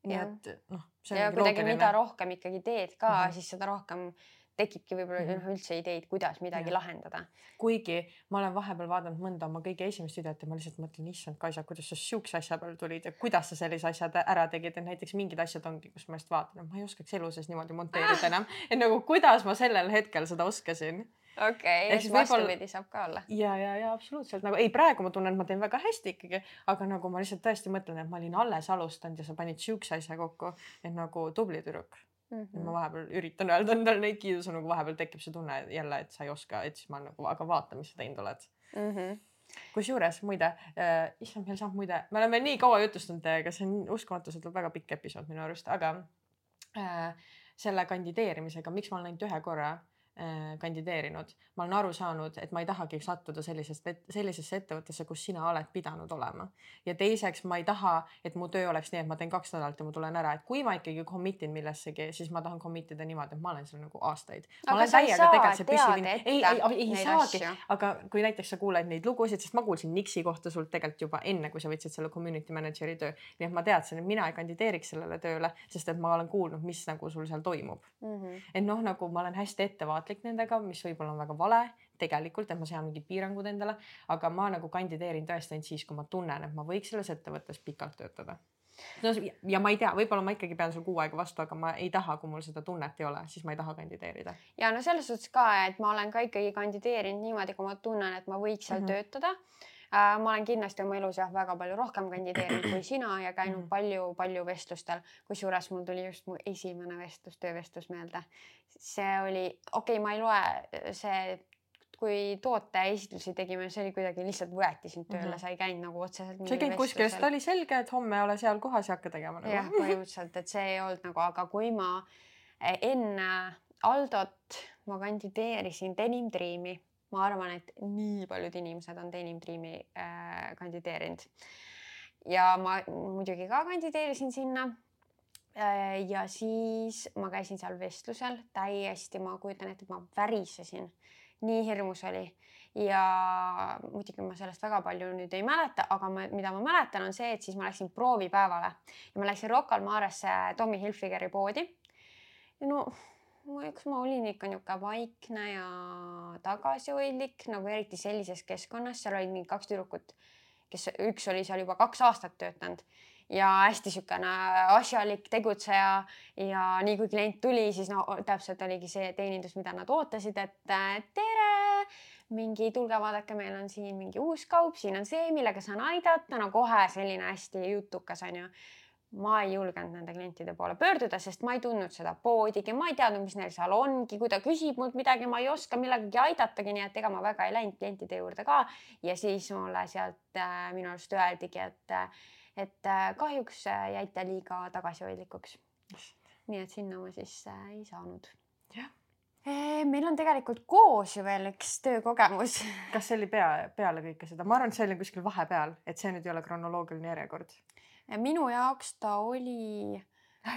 nii et noh. ja kuidagi, mida rohkem ikkagi teed ka mm, -hmm. siis seda rohkem tekibki võib-olla mm -hmm. üldse ideid, kuidas midagi ja. lahendada. kuigi ma olen vahepeal vaadanud mõnda oma kõige esimest videot ja ma lihtsalt mõtlen, issand Kaisa, kuidas sa siukse asja peale tulid ja kuidas sa sellise asja ära tegid, et näiteks mingid asjad ongi, kus ma just vaatan, et ma ei oskaks elu sees niimoodi monteerida enam, et nagu kuidas ma sellel hetkel seda oskasin okei okay,, siis vastupidi saab ka olla. ja, ja, ja absoluutselt nagu ei, praegu ma tunnen, et ma teen väga hästi ikkagi, aga nagu ma lihtsalt tõesti mõtlen, et ma olin alles alustanud ja sa panid siukse asja kokku, et nagu tubli tüdruk mm. -hmm. ma vahepeal üritan öelda endale neid kiidusõnu, kui vahepeal tekib see tunne jälle, et sa ei oska, et siis ma nagu, aga vaata, mis sa teinud oled mm. -hmm kusjuures muide äh,, issand, meil saab muide, me oleme nii kaua jutustanud teiega, see on uskumatu, see tuleb väga pikk episood minu arust, aga äh, selle kandideerimisega, miks ma olen ainult ühe korra Äh, kandideerinud, ma olen aru saanud, et ma ei tahagi sattuda sellisest, sellisesse ettevõttesse, kus sina oled pidanud olema. ja teiseks ma ei taha, et mu töö oleks nii, et ma teen kaks nädalat ja ma tulen ära, et kui ma ikkagi commit in millessegi, siis ma tahan commit ida niimoodi, et ma olen seal nagu aastaid. aga sa ei saa teada ette. ei, ei, ei saagi, aga kui näiteks sa kuuled neid lugusid, sest ma kuulsin Nixi kohta sult tegelikult juba enne, kui sa võtsid selle community manager'i töö, nii et ma teadsin, et mina ei kandideeriks sellele tööle, sest et ma olen kuulnud, mis nagu sul seal toimub mm. -hmm. et noh, nagu ma olen hästi ettevaatlik ettevaatlik nendega, mis võib-olla on väga vale, tegelikult, et ma sean mingid piirangud endale, aga ma nagu kandideerin tõesti ainult siis, kui ma tunnen, et ma võiks selles ettevõttes pikalt töötada no ja ma ei tea, võib-olla ma ikkagi pean seal kuu aega vastu, aga ma ei taha, kui mul seda tunnet ei ole, siis ma ei taha kandideerida. ja no selles suhtes ka, et ma olen ka ikkagi kandideerinud niimoodi, kui ma tunnen, et ma võiks seal mm -hmm. töötada ma olen kindlasti oma elus jah, väga palju rohkem kandideerinud kui sina ja käinud palju-palju mhm. vestlustel, kusjuures mul tuli just mu esimene vestlus, töövestlus meelde. see oli, okei okay,, ma ei loe see kui tooteesitlusi tegime, see oli kuidagi lihtsalt võeti sind tööle mm, -hmm. sa ei käinud nagu otseselt. sa ei käinud kuskil, sest oli selge, et homme ole seal kohas ja hakka tegema nagu.. jah, põhimõtteliselt, et see ei olnud nagu, aga kui ma eh, enne Aldot ma kandideerisin Denim Dreami ma arvan, et nii paljud inimesed on Denim Dreami äh, kandideerinud. ja ma muidugi ka kandideerisin sinna äh,. ja siis ma käisin seal vestlusel täiesti, ma kujutan ette, et ma värisesin, nii hirmus oli ja muidugi ma sellest väga palju nüüd ei mäleta, aga ma, mida ma mäletan, on see, et siis ma läksin proovipäevale ja ma läksin Rocca al Maresse Tommy Hilfigeri poodi. no eks ma olin ikka niisugune vaikne ja tagasihoidlik nagu eriti sellises keskkonnas, seal olid mingi kaks tüdrukut, kes üks oli seal juba kaks aastat töötanud ja hästi niisugune asjalik tegutseja. Ja nii kui klient tuli, siis no täpselt oligi see teenindus, mida nad ootasid, et tere, mingi tulge vaadake, meil on siin mingi uus kaup, siin on see, millega saan aidata, no kohe selline hästi jutukas onju ma ei julgenud nende klientide poole pöörduda, sest ma ei tundnud seda poodigi, ma ei teadnud, mis neil seal ongi, kui ta küsib mult midagi, ma ei oska millegagi aidatagi, nii et ega ma väga ei läinud klientide juurde ka. ja siis mulle sealt äh, minu arust öeldigi, et, et äh, kahjuks äh, jäite liiga tagasihoidlikuks. nii et sinna ma siis äh, ei saanud. jah meil on tegelikult koos ju veel üks töökogemus. kas see oli pea, peale kõike seda, ma arvan, et see oli kuskil vahepeal, et see nüüd ei ole kronoloogiline järjekord minu jaoks ta oli.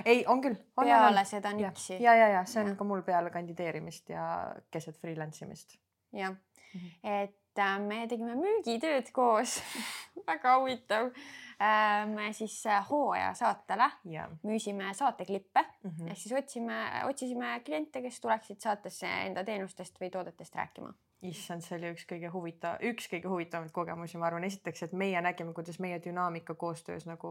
ei, on küll. peale on, seda nipsi. ja, ja, ja see on ja. ka mul peale kandideerimist ja keset freelance imist. jah mm, -hmm. et äh, me tegime müügitööd koos väga huvitav äh,. me siis äh, hooaja saatele ja. müüsime saateklippe mm -hmm. ehk siis otsime, otsisime kliente, kes tuleksid saatesse enda teenustest või toodetest rääkima issand, see oli üks kõige huvitav, üks kõige huvitavamaid kogemusi, ma arvan, esiteks, et meie nägime, kuidas meie dünaamika koostöös nagu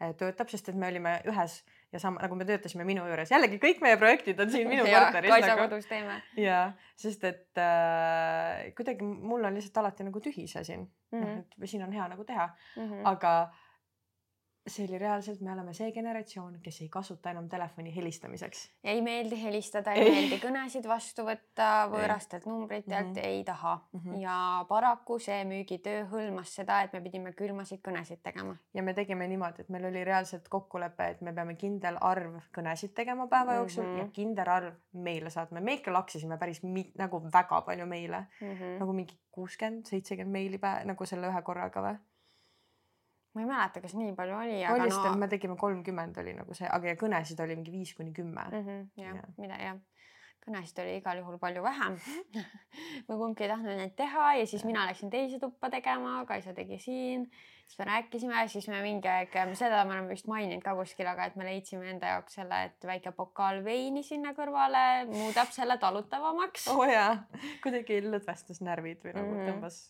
äh, töötab, sest et me olime ühes ja sama nagu me töötasime minu juures, jällegi kõik meie projektid on siin minu korteris. Kaisa nagu. kodus teeme. ja, sest et äh, kuidagi mul on lihtsalt alati nagu tühi see siin mm, -hmm. noh, et siin on hea nagu teha mm, -hmm. aga see oli reaalselt, me oleme see generatsioon, kes ei kasuta enam telefoni helistamiseks. ei meeldi helistada, ei meeldi kõnesid vastu võtta võõrastelt numbritelt mm, -hmm. ei taha mm. -hmm. ja paraku see müügitöö hõlmas seda, et me pidime külmasid kõnesid tegema. ja me tegime niimoodi, et meil oli reaalselt kokkulepe, et me peame kindel arv kõnesid tegema päeva jooksul mm -hmm. ja kindel arv meile saatma. me ikka laksisime päris nagu väga palju meile mm, -hmm. nagu mingi kuuskümmend, seitsekümmend meili päev nagu selle ühe korraga või ma ei mäleta, kas nii palju oli, aga oli, no. me tegime kolmkümmend oli nagu see, aga ja kõnesid oli mingi viis kuni kümme mm. -hmm, jah ja., mida jah, kõnesid oli igal juhul palju vähem me kumbki ei tahtnud neid teha ja siis mina läksin teise tuppa tegema, Kaisa tegi siin, siis me rääkisime, siis me mingi aeg, seda me oleme vist maininud ka kuskil, aga et me leidsime enda jaoks selle, et väike pokaal veini sinna kõrvale muudab selle talutavamaks. oo oh, jaa, kuidagi lõdvestas närvid või nagu mm -hmm. tõmbas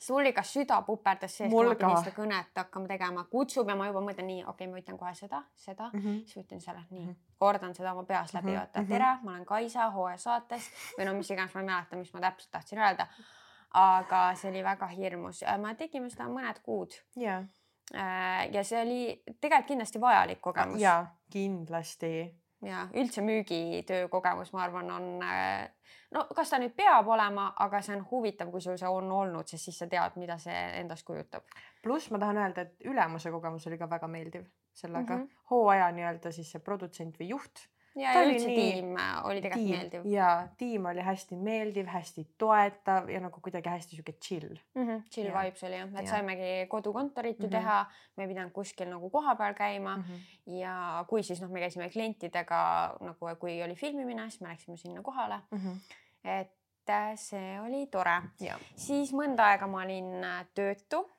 siis mul ikka süda puperdas sees, kui ma pidin seda kõnet hakkama tegema, kutsub ja ma juba mõtlen nii, okei okay,, ma ütlen kohe seda, seda mm, -hmm. siis ma ütlen selle, nii mm, -hmm. kordan seda oma peas läbi mm, -hmm. vaata, tere, ma olen Kaisa hooaja saates või no mis iganes, ma ei mäleta, mis ma täpselt tahtsin öelda. aga see oli väga hirmus, me tegime seda mõned kuud yeah.. ja see oli tegelikult kindlasti vajalik kogemus. jaa, kindlasti ja üldse müügitöö kogemus, ma arvan, on no kas ta nüüd peab olema, aga see on huvitav, kui sul see on olnud, sest siis sa tead, mida see endast kujutab. pluss ma tahan öelda, et ülemuse kogemus oli ka väga meeldiv sellega mm -hmm. hooaja nii-öelda siis see produtsent või juht ja, ja üldse nii, tiim äh, oli tegelikult tiim, meeldiv. ja tiim oli hästi meeldiv, hästi toetav ja nagu kuidagi hästi sihuke chill mm. -hmm, chill ja. vibes oli jah, et ja. saimegi kodukontorit ju mm -hmm. teha, me ei pidanud kuskil nagu kohapeal käima mm -hmm. ja kui siis noh, me käisime klientidega nagu, kui oli filmimine, siis me läksime sinna kohale mm. -hmm. et äh, see oli tore. siis mõnda aega ma olin äh, töötu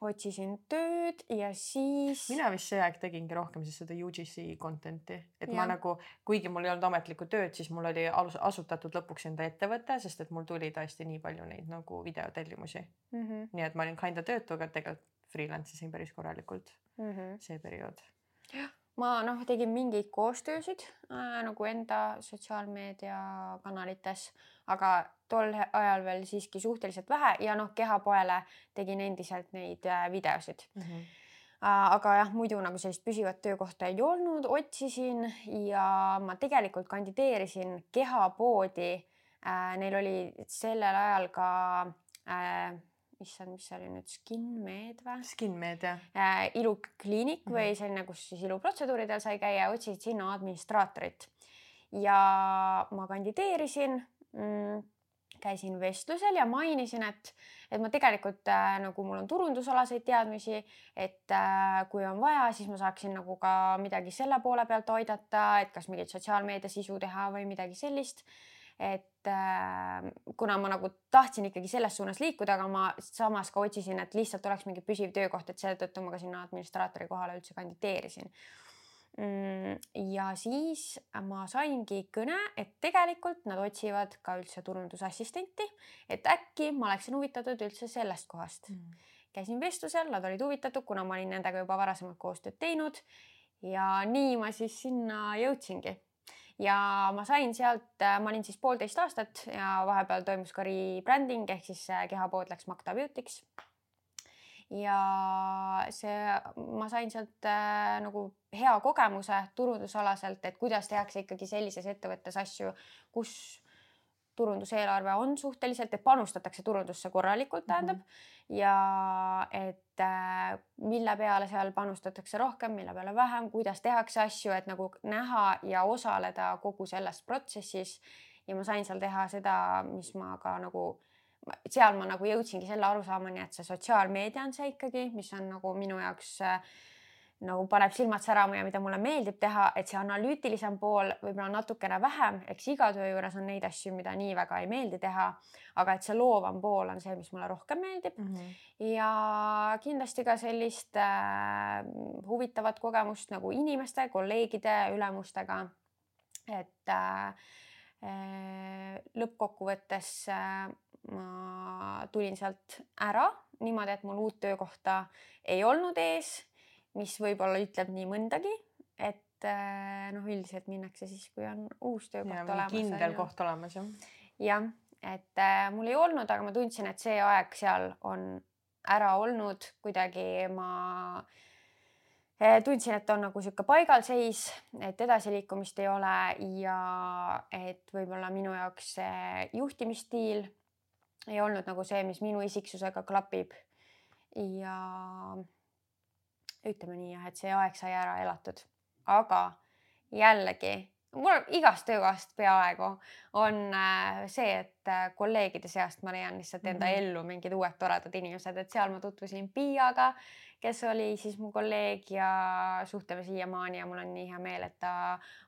otsisin tööd ja siis. mina vist see aeg tegingi rohkem siis seda UGC content'i, et ja. ma nagu, kuigi mul ei olnud ametlikku tööd, siis mul oli asutatud lõpuks enda ettevõte, sest et mul tuli tõesti nii palju neid nagu videotellimusi mm. -hmm. nii et ma olin kinda töötu, aga tegelikult freelance isin päris korralikult mm -hmm. see periood. ma noh, tegin mingeid koostöösid äh, nagu enda sotsiaalmeediakanalites, aga tol ajal veel siiski suhteliselt vähe ja noh, kehapoele tegin endiselt neid äh, videosid mm. -hmm. aga jah, muidu nagu sellist püsivat töökohta ei olnud, otsisin ja ma tegelikult kandideerisin kehapoodi äh,. Neil oli sellel ajal ka äh, issand, mis see oli nüüd, SkinMed või? SkinMed jah äh,. ilukliinik mm -hmm. või selline, kus siis iluprotseduuridel sai käia, otsisid sinna administraatorit. ja ma kandideerisin mm, käisin vestlusel ja mainisin, et, et ma tegelikult äh, nagu mul on turundusalaseid teadmisi, et äh, kui on vaja, siis ma saaksin nagu ka midagi selle poole pealt aidata, et kas mingit sotsiaalmeedia sisu teha või midagi sellist et äh, kuna ma nagu tahtsin ikkagi selles suunas liikuda, aga ma samas ka otsisin, et lihtsalt oleks mingi püsiv töökoht, et seetõttu ma ka sinna administraatori kohale üldse kandideerisin. Ja siis ma saingi kõne, et tegelikult nad otsivad ka üldse turundusassistenti, et äkki ma oleksin huvitatud üldse sellest kohast mm. käisin vestlusel, nad olid huvitatud, kuna ma olin nendega juba varasemalt koostööd teinud ja nii ma siis sinna jõudsingi ja ma sain sealt, ma olin siis poolteist aastat ja vahepeal toimus ka rebranding ehk siis kehapood läks Magda Beauty'ks. Ja see, ma sain sealt äh, nagu hea kogemuse turundusalaselt, et kuidas tehakse ikkagi sellises ettevõttes asju, kus turunduseelarve on suhteliselt, et panustatakse turundusse korralikult, tähendab mm. -hmm. ja et äh, mille peale seal panustatakse rohkem, mille peale vähem, kuidas tehakse asju, et nagu näha ja osaleda kogu selles protsessis. ja ma sain seal teha seda, mis ma ka nagu, seal ma nagu jõudsingi selle arusaamani, et see sotsiaalmeedia on see ikkagi, mis on nagu minu jaoks äh, nagu paneb silmad särama ja mida mulle meeldib teha, et see analüütilisem pool võib-olla natukene vähem, eks iga töö juures on neid asju, mida nii väga ei meeldi teha. aga et see loovam pool on see, mis mulle rohkem meeldib mm. -hmm. ja kindlasti ka sellist äh, huvitavat kogemust nagu inimeste, kolleegide, ülemustega. et äh, äh, lõppkokkuvõttes äh, ma tulin sealt ära niimoodi, et mul uut töökohta ei olnud ees mis võib-olla ütleb nii mõndagi, et äh, noh, üldiselt minnakse siis, kui on uus töökoht ja, olemas. kindel koht olemas jah. jah, et äh, mul ei olnud, aga ma tundsin, et see aeg seal on ära olnud, kuidagi ma äh, tundsin, et on nagu sihuke paigalseis, et edasiliikumist ei ole ja et võib-olla minu jaoks see juhtimisstiil ei olnud nagu see, mis minu isiksusega klapib. ja ütleme nii jah, et see aeg sai ära elatud, aga jällegi mul igast töökohast peaaegu on äh, see, et äh, kolleegide seast ma leian lihtsalt enda mm -hmm. ellu mingid uued toredad inimesed, et seal ma tutvusin Piiaga, kes oli siis mu kolleeg ja suhtleme siiamaani ja mul on nii hea meel, et ta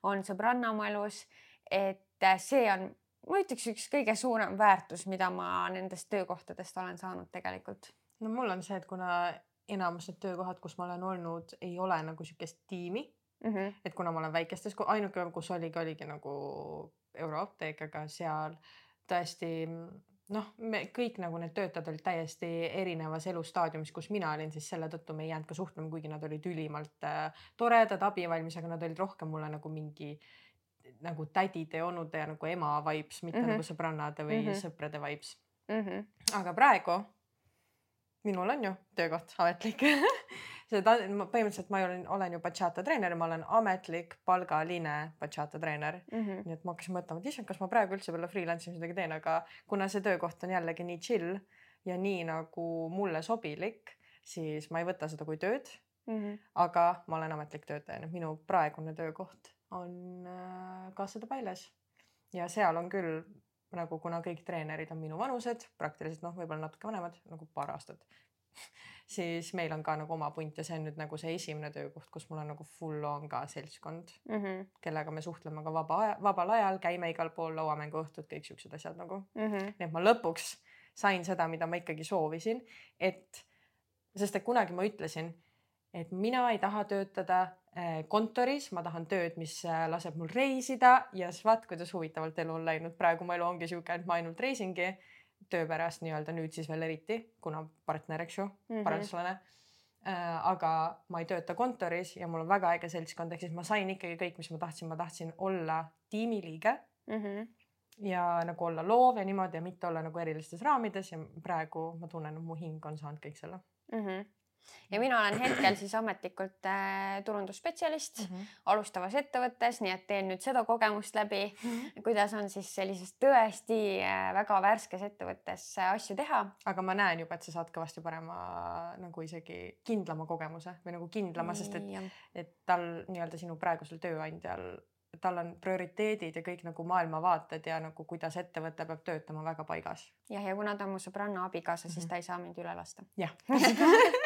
on sõbranna mu elus. et äh, see on, ma ütleks, üks kõige suurem väärtus, mida ma nendest töökohtadest olen saanud tegelikult. no mul on see, et kuna enamus need töökohad, kus ma olen olnud, ei ole nagu sihukest tiimi mm. -hmm. et kuna ma olen väikestes, ainuke, kus oligi, oligi nagu Euroapteek, aga seal tõesti noh, me kõik nagu need töötajad olid täiesti erinevas elustaadiumis, kus mina olin, siis selle tõttu me ei jäänud ka suhtlema, kuigi nad olid ülimalt äh, toredad, abivalmis, aga nad olid rohkem mulle nagu mingi nagu tädide onude ja nagu ema vibes, mitte mm -hmm. nagu sõbrannade või mm -hmm. sõprade vibes mm. -hmm. aga praegu minul on ju töökoht ametlik see ta, põhimõtteliselt ma olen, olen ju bachata treener, ma olen ametlik palgaline bachata treener mm. -hmm. nii et ma hakkasin mõtlema, et issand, kas ma praegu üldse veel freelance imis midagi teen, aga kuna see töökoht on jällegi nii chill ja nii nagu mulle sobilik, siis ma ei võta seda kui tööd mm. -hmm. aga ma olen ametlik töötaja, nii et minu praegune töökoht on äh, Kaasade Pailes ja seal on küll nagu kuna kõik treenerid on minu vanused, praktiliselt noh, võib-olla natuke vanemad, nagu paar aastat siis meil on ka nagu oma punt ja see on nüüd nagu see esimene töökoht, kus mul on nagu full on ka seltskond mm, -hmm. kellega me suhtleme ka vaba aja, vabal ajal, käime igal pool, lauamänguõhtud, kõik siuksed asjad nagu mm. -hmm. nii et ma lõpuks sain seda, mida ma ikkagi soovisin, et sest et kunagi ma ütlesin, et mina ei taha töötada äh, kontoris, ma tahan tööd, mis äh, laseb mul reisida ja siis vaat kuidas huvitavalt elu on läinud, praegu mu elu ongi sihuke, et ma ainult reisingi töö pärast nii-öelda nüüd siis veel eriti, kuna partner, eks ju mm -hmm., prantslane äh,. aga ma ei tööta kontoris ja mul on väga äge seltskond, ehk siis ma sain ikkagi kõik, mis ma tahtsin, ma tahtsin olla tiimiliige mm. -hmm ja nagu olla loov ja niimoodi ja mitte olla nagu erilistes raamides ja praegu ma tunnen, et mu hing on saanud kõik selle mm. -hmm ja mina olen hetkel siis ametlikult äh, turundusspetsialist mm -hmm. alustavas ettevõttes, nii et teen nüüd seda kogemust läbi mm, -hmm. kuidas on siis sellises tõesti äh, väga värskes ettevõttes äh, asju teha. aga ma näen juba, et sa saad kõvasti parema nagu isegi kindlama kogemuse või nagu kindlama, sest et, et tal nii-öelda sinu praegusel tööandjal tal on prioriteedid ja kõik nagu maailmavaated ja nagu kuidas ettevõte peab töötama väga paigas. jah, ja kuna ta on mu sõbranna abikaasa, siis mm -hmm. ta ei saa mind üle lasta. jah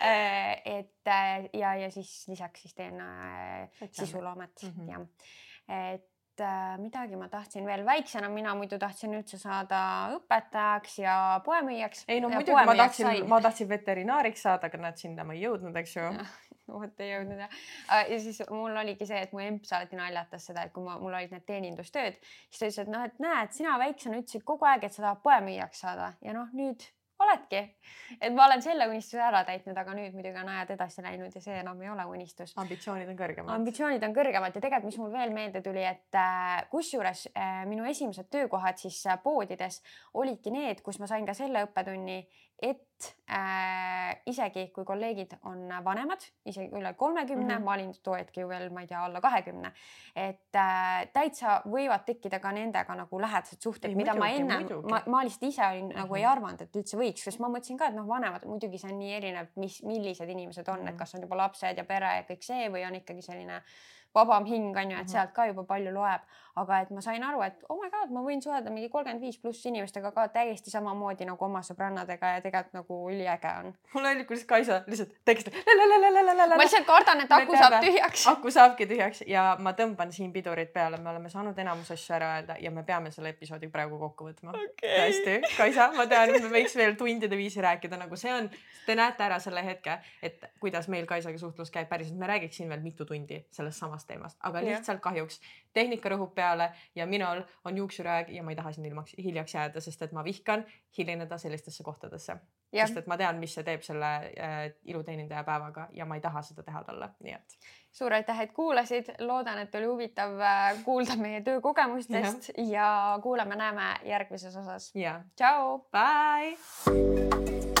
et äh, ja, ja siis lisaks siis teen äh, sisuloomet mm -hmm. jah. et midagi ma tahtsin veel, väiksena mina muidu tahtsin üldse saada õpetajaks ja poemüüjaks. ei no muidugi ma tahtsin, ma tahtsin veterinaariks saada, aga näed, sinna ma ei jõudnud, eks ju vot ei jõudnud jah. ja siis mul oligi see, et mu emps alati naljatas seda, et kui ma, mul olid need teenindustööd, siis ta ütles, et noh, et näed, sina väiksena ütlesid kogu aeg, et sa tahad poemüüjaks saada ja noh, nüüd oledki, et ma olen selle unistuse ära täitnud, aga nüüd muidugi on ajad edasi läinud ja see enam ei ole unistus. ambitsioonid on kõrgemad. ambitsioonid on kõrgemad ja tegelikult, mis mul veel meelde tuli, et äh, kusjuures äh, minu esimesed töökohad siis äh, poodides olidki need, kus ma sain ka selle õppetunni, et äh, isegi kui kolleegid on vanemad, isegi üle kolmekümne mm, -hmm. ma olin too hetk ju veel, ma ei tea, alla kahekümne, et äh, täitsa võivad tekkida ka nendega nagu lähedased suhted, mida muidugi, ma ennem, ma, ma lihtsalt ise olin mm -hmm. nagu ei mhm. arvanud, et üldse võiks, sest ma mõtlesin ka, et noh, vanemad muidugi see on nii erinev, mis, millised inimesed on mm, -hmm. et mhm. kas on juba lapsed ja pere ja kõik see või on ikkagi selline vabam hing on ju, et mhm. sealt ka juba palju loeb aga et ma sain aru, et oh my god, ma võin suhelda mingi kolmkümmend viis pluss inimestega ka täiesti samamoodi nagu oma sõbrannadega ja tegelikult nagu üliäge on. mulle meeldib, kuidas Kaisa lihtsalt tekstab. ma lihtsalt kardan, et aku saab tühjaks. aku saabki tühjaks ja ma tõmban siin pidurit peale, me oleme saanud enamus asju ära öelda ja me peame selle episoodi praegu kokku võtma okay.. tõesti, Kaisa, ma tean, et me võiks veel tundide viisi rääkida, nagu see on, te näete ära selle hetke, et kuidas meil Kaisaga suhtlus käib päriselt, me räägiks siin veel mitu tundi sellest samast teemast, aga lihtsalt kahjuks tehnika rõhub peale ja minul on juuksurääg ja ma ei taha siin ilmaks hiljaks jääda, sest et ma vihkan hilineda sellistesse kohtadesse. sest et ma tean, mis see teeb selle äh, iluteenindaja päevaga ja ma ei taha seda teha talle, nii et. suur aitäh, et kuulasid, loodan, et oli huvitav äh, kuulda meie töökogemustest ja, ja kuuleme-näeme järgmises osas. tšau. Bye.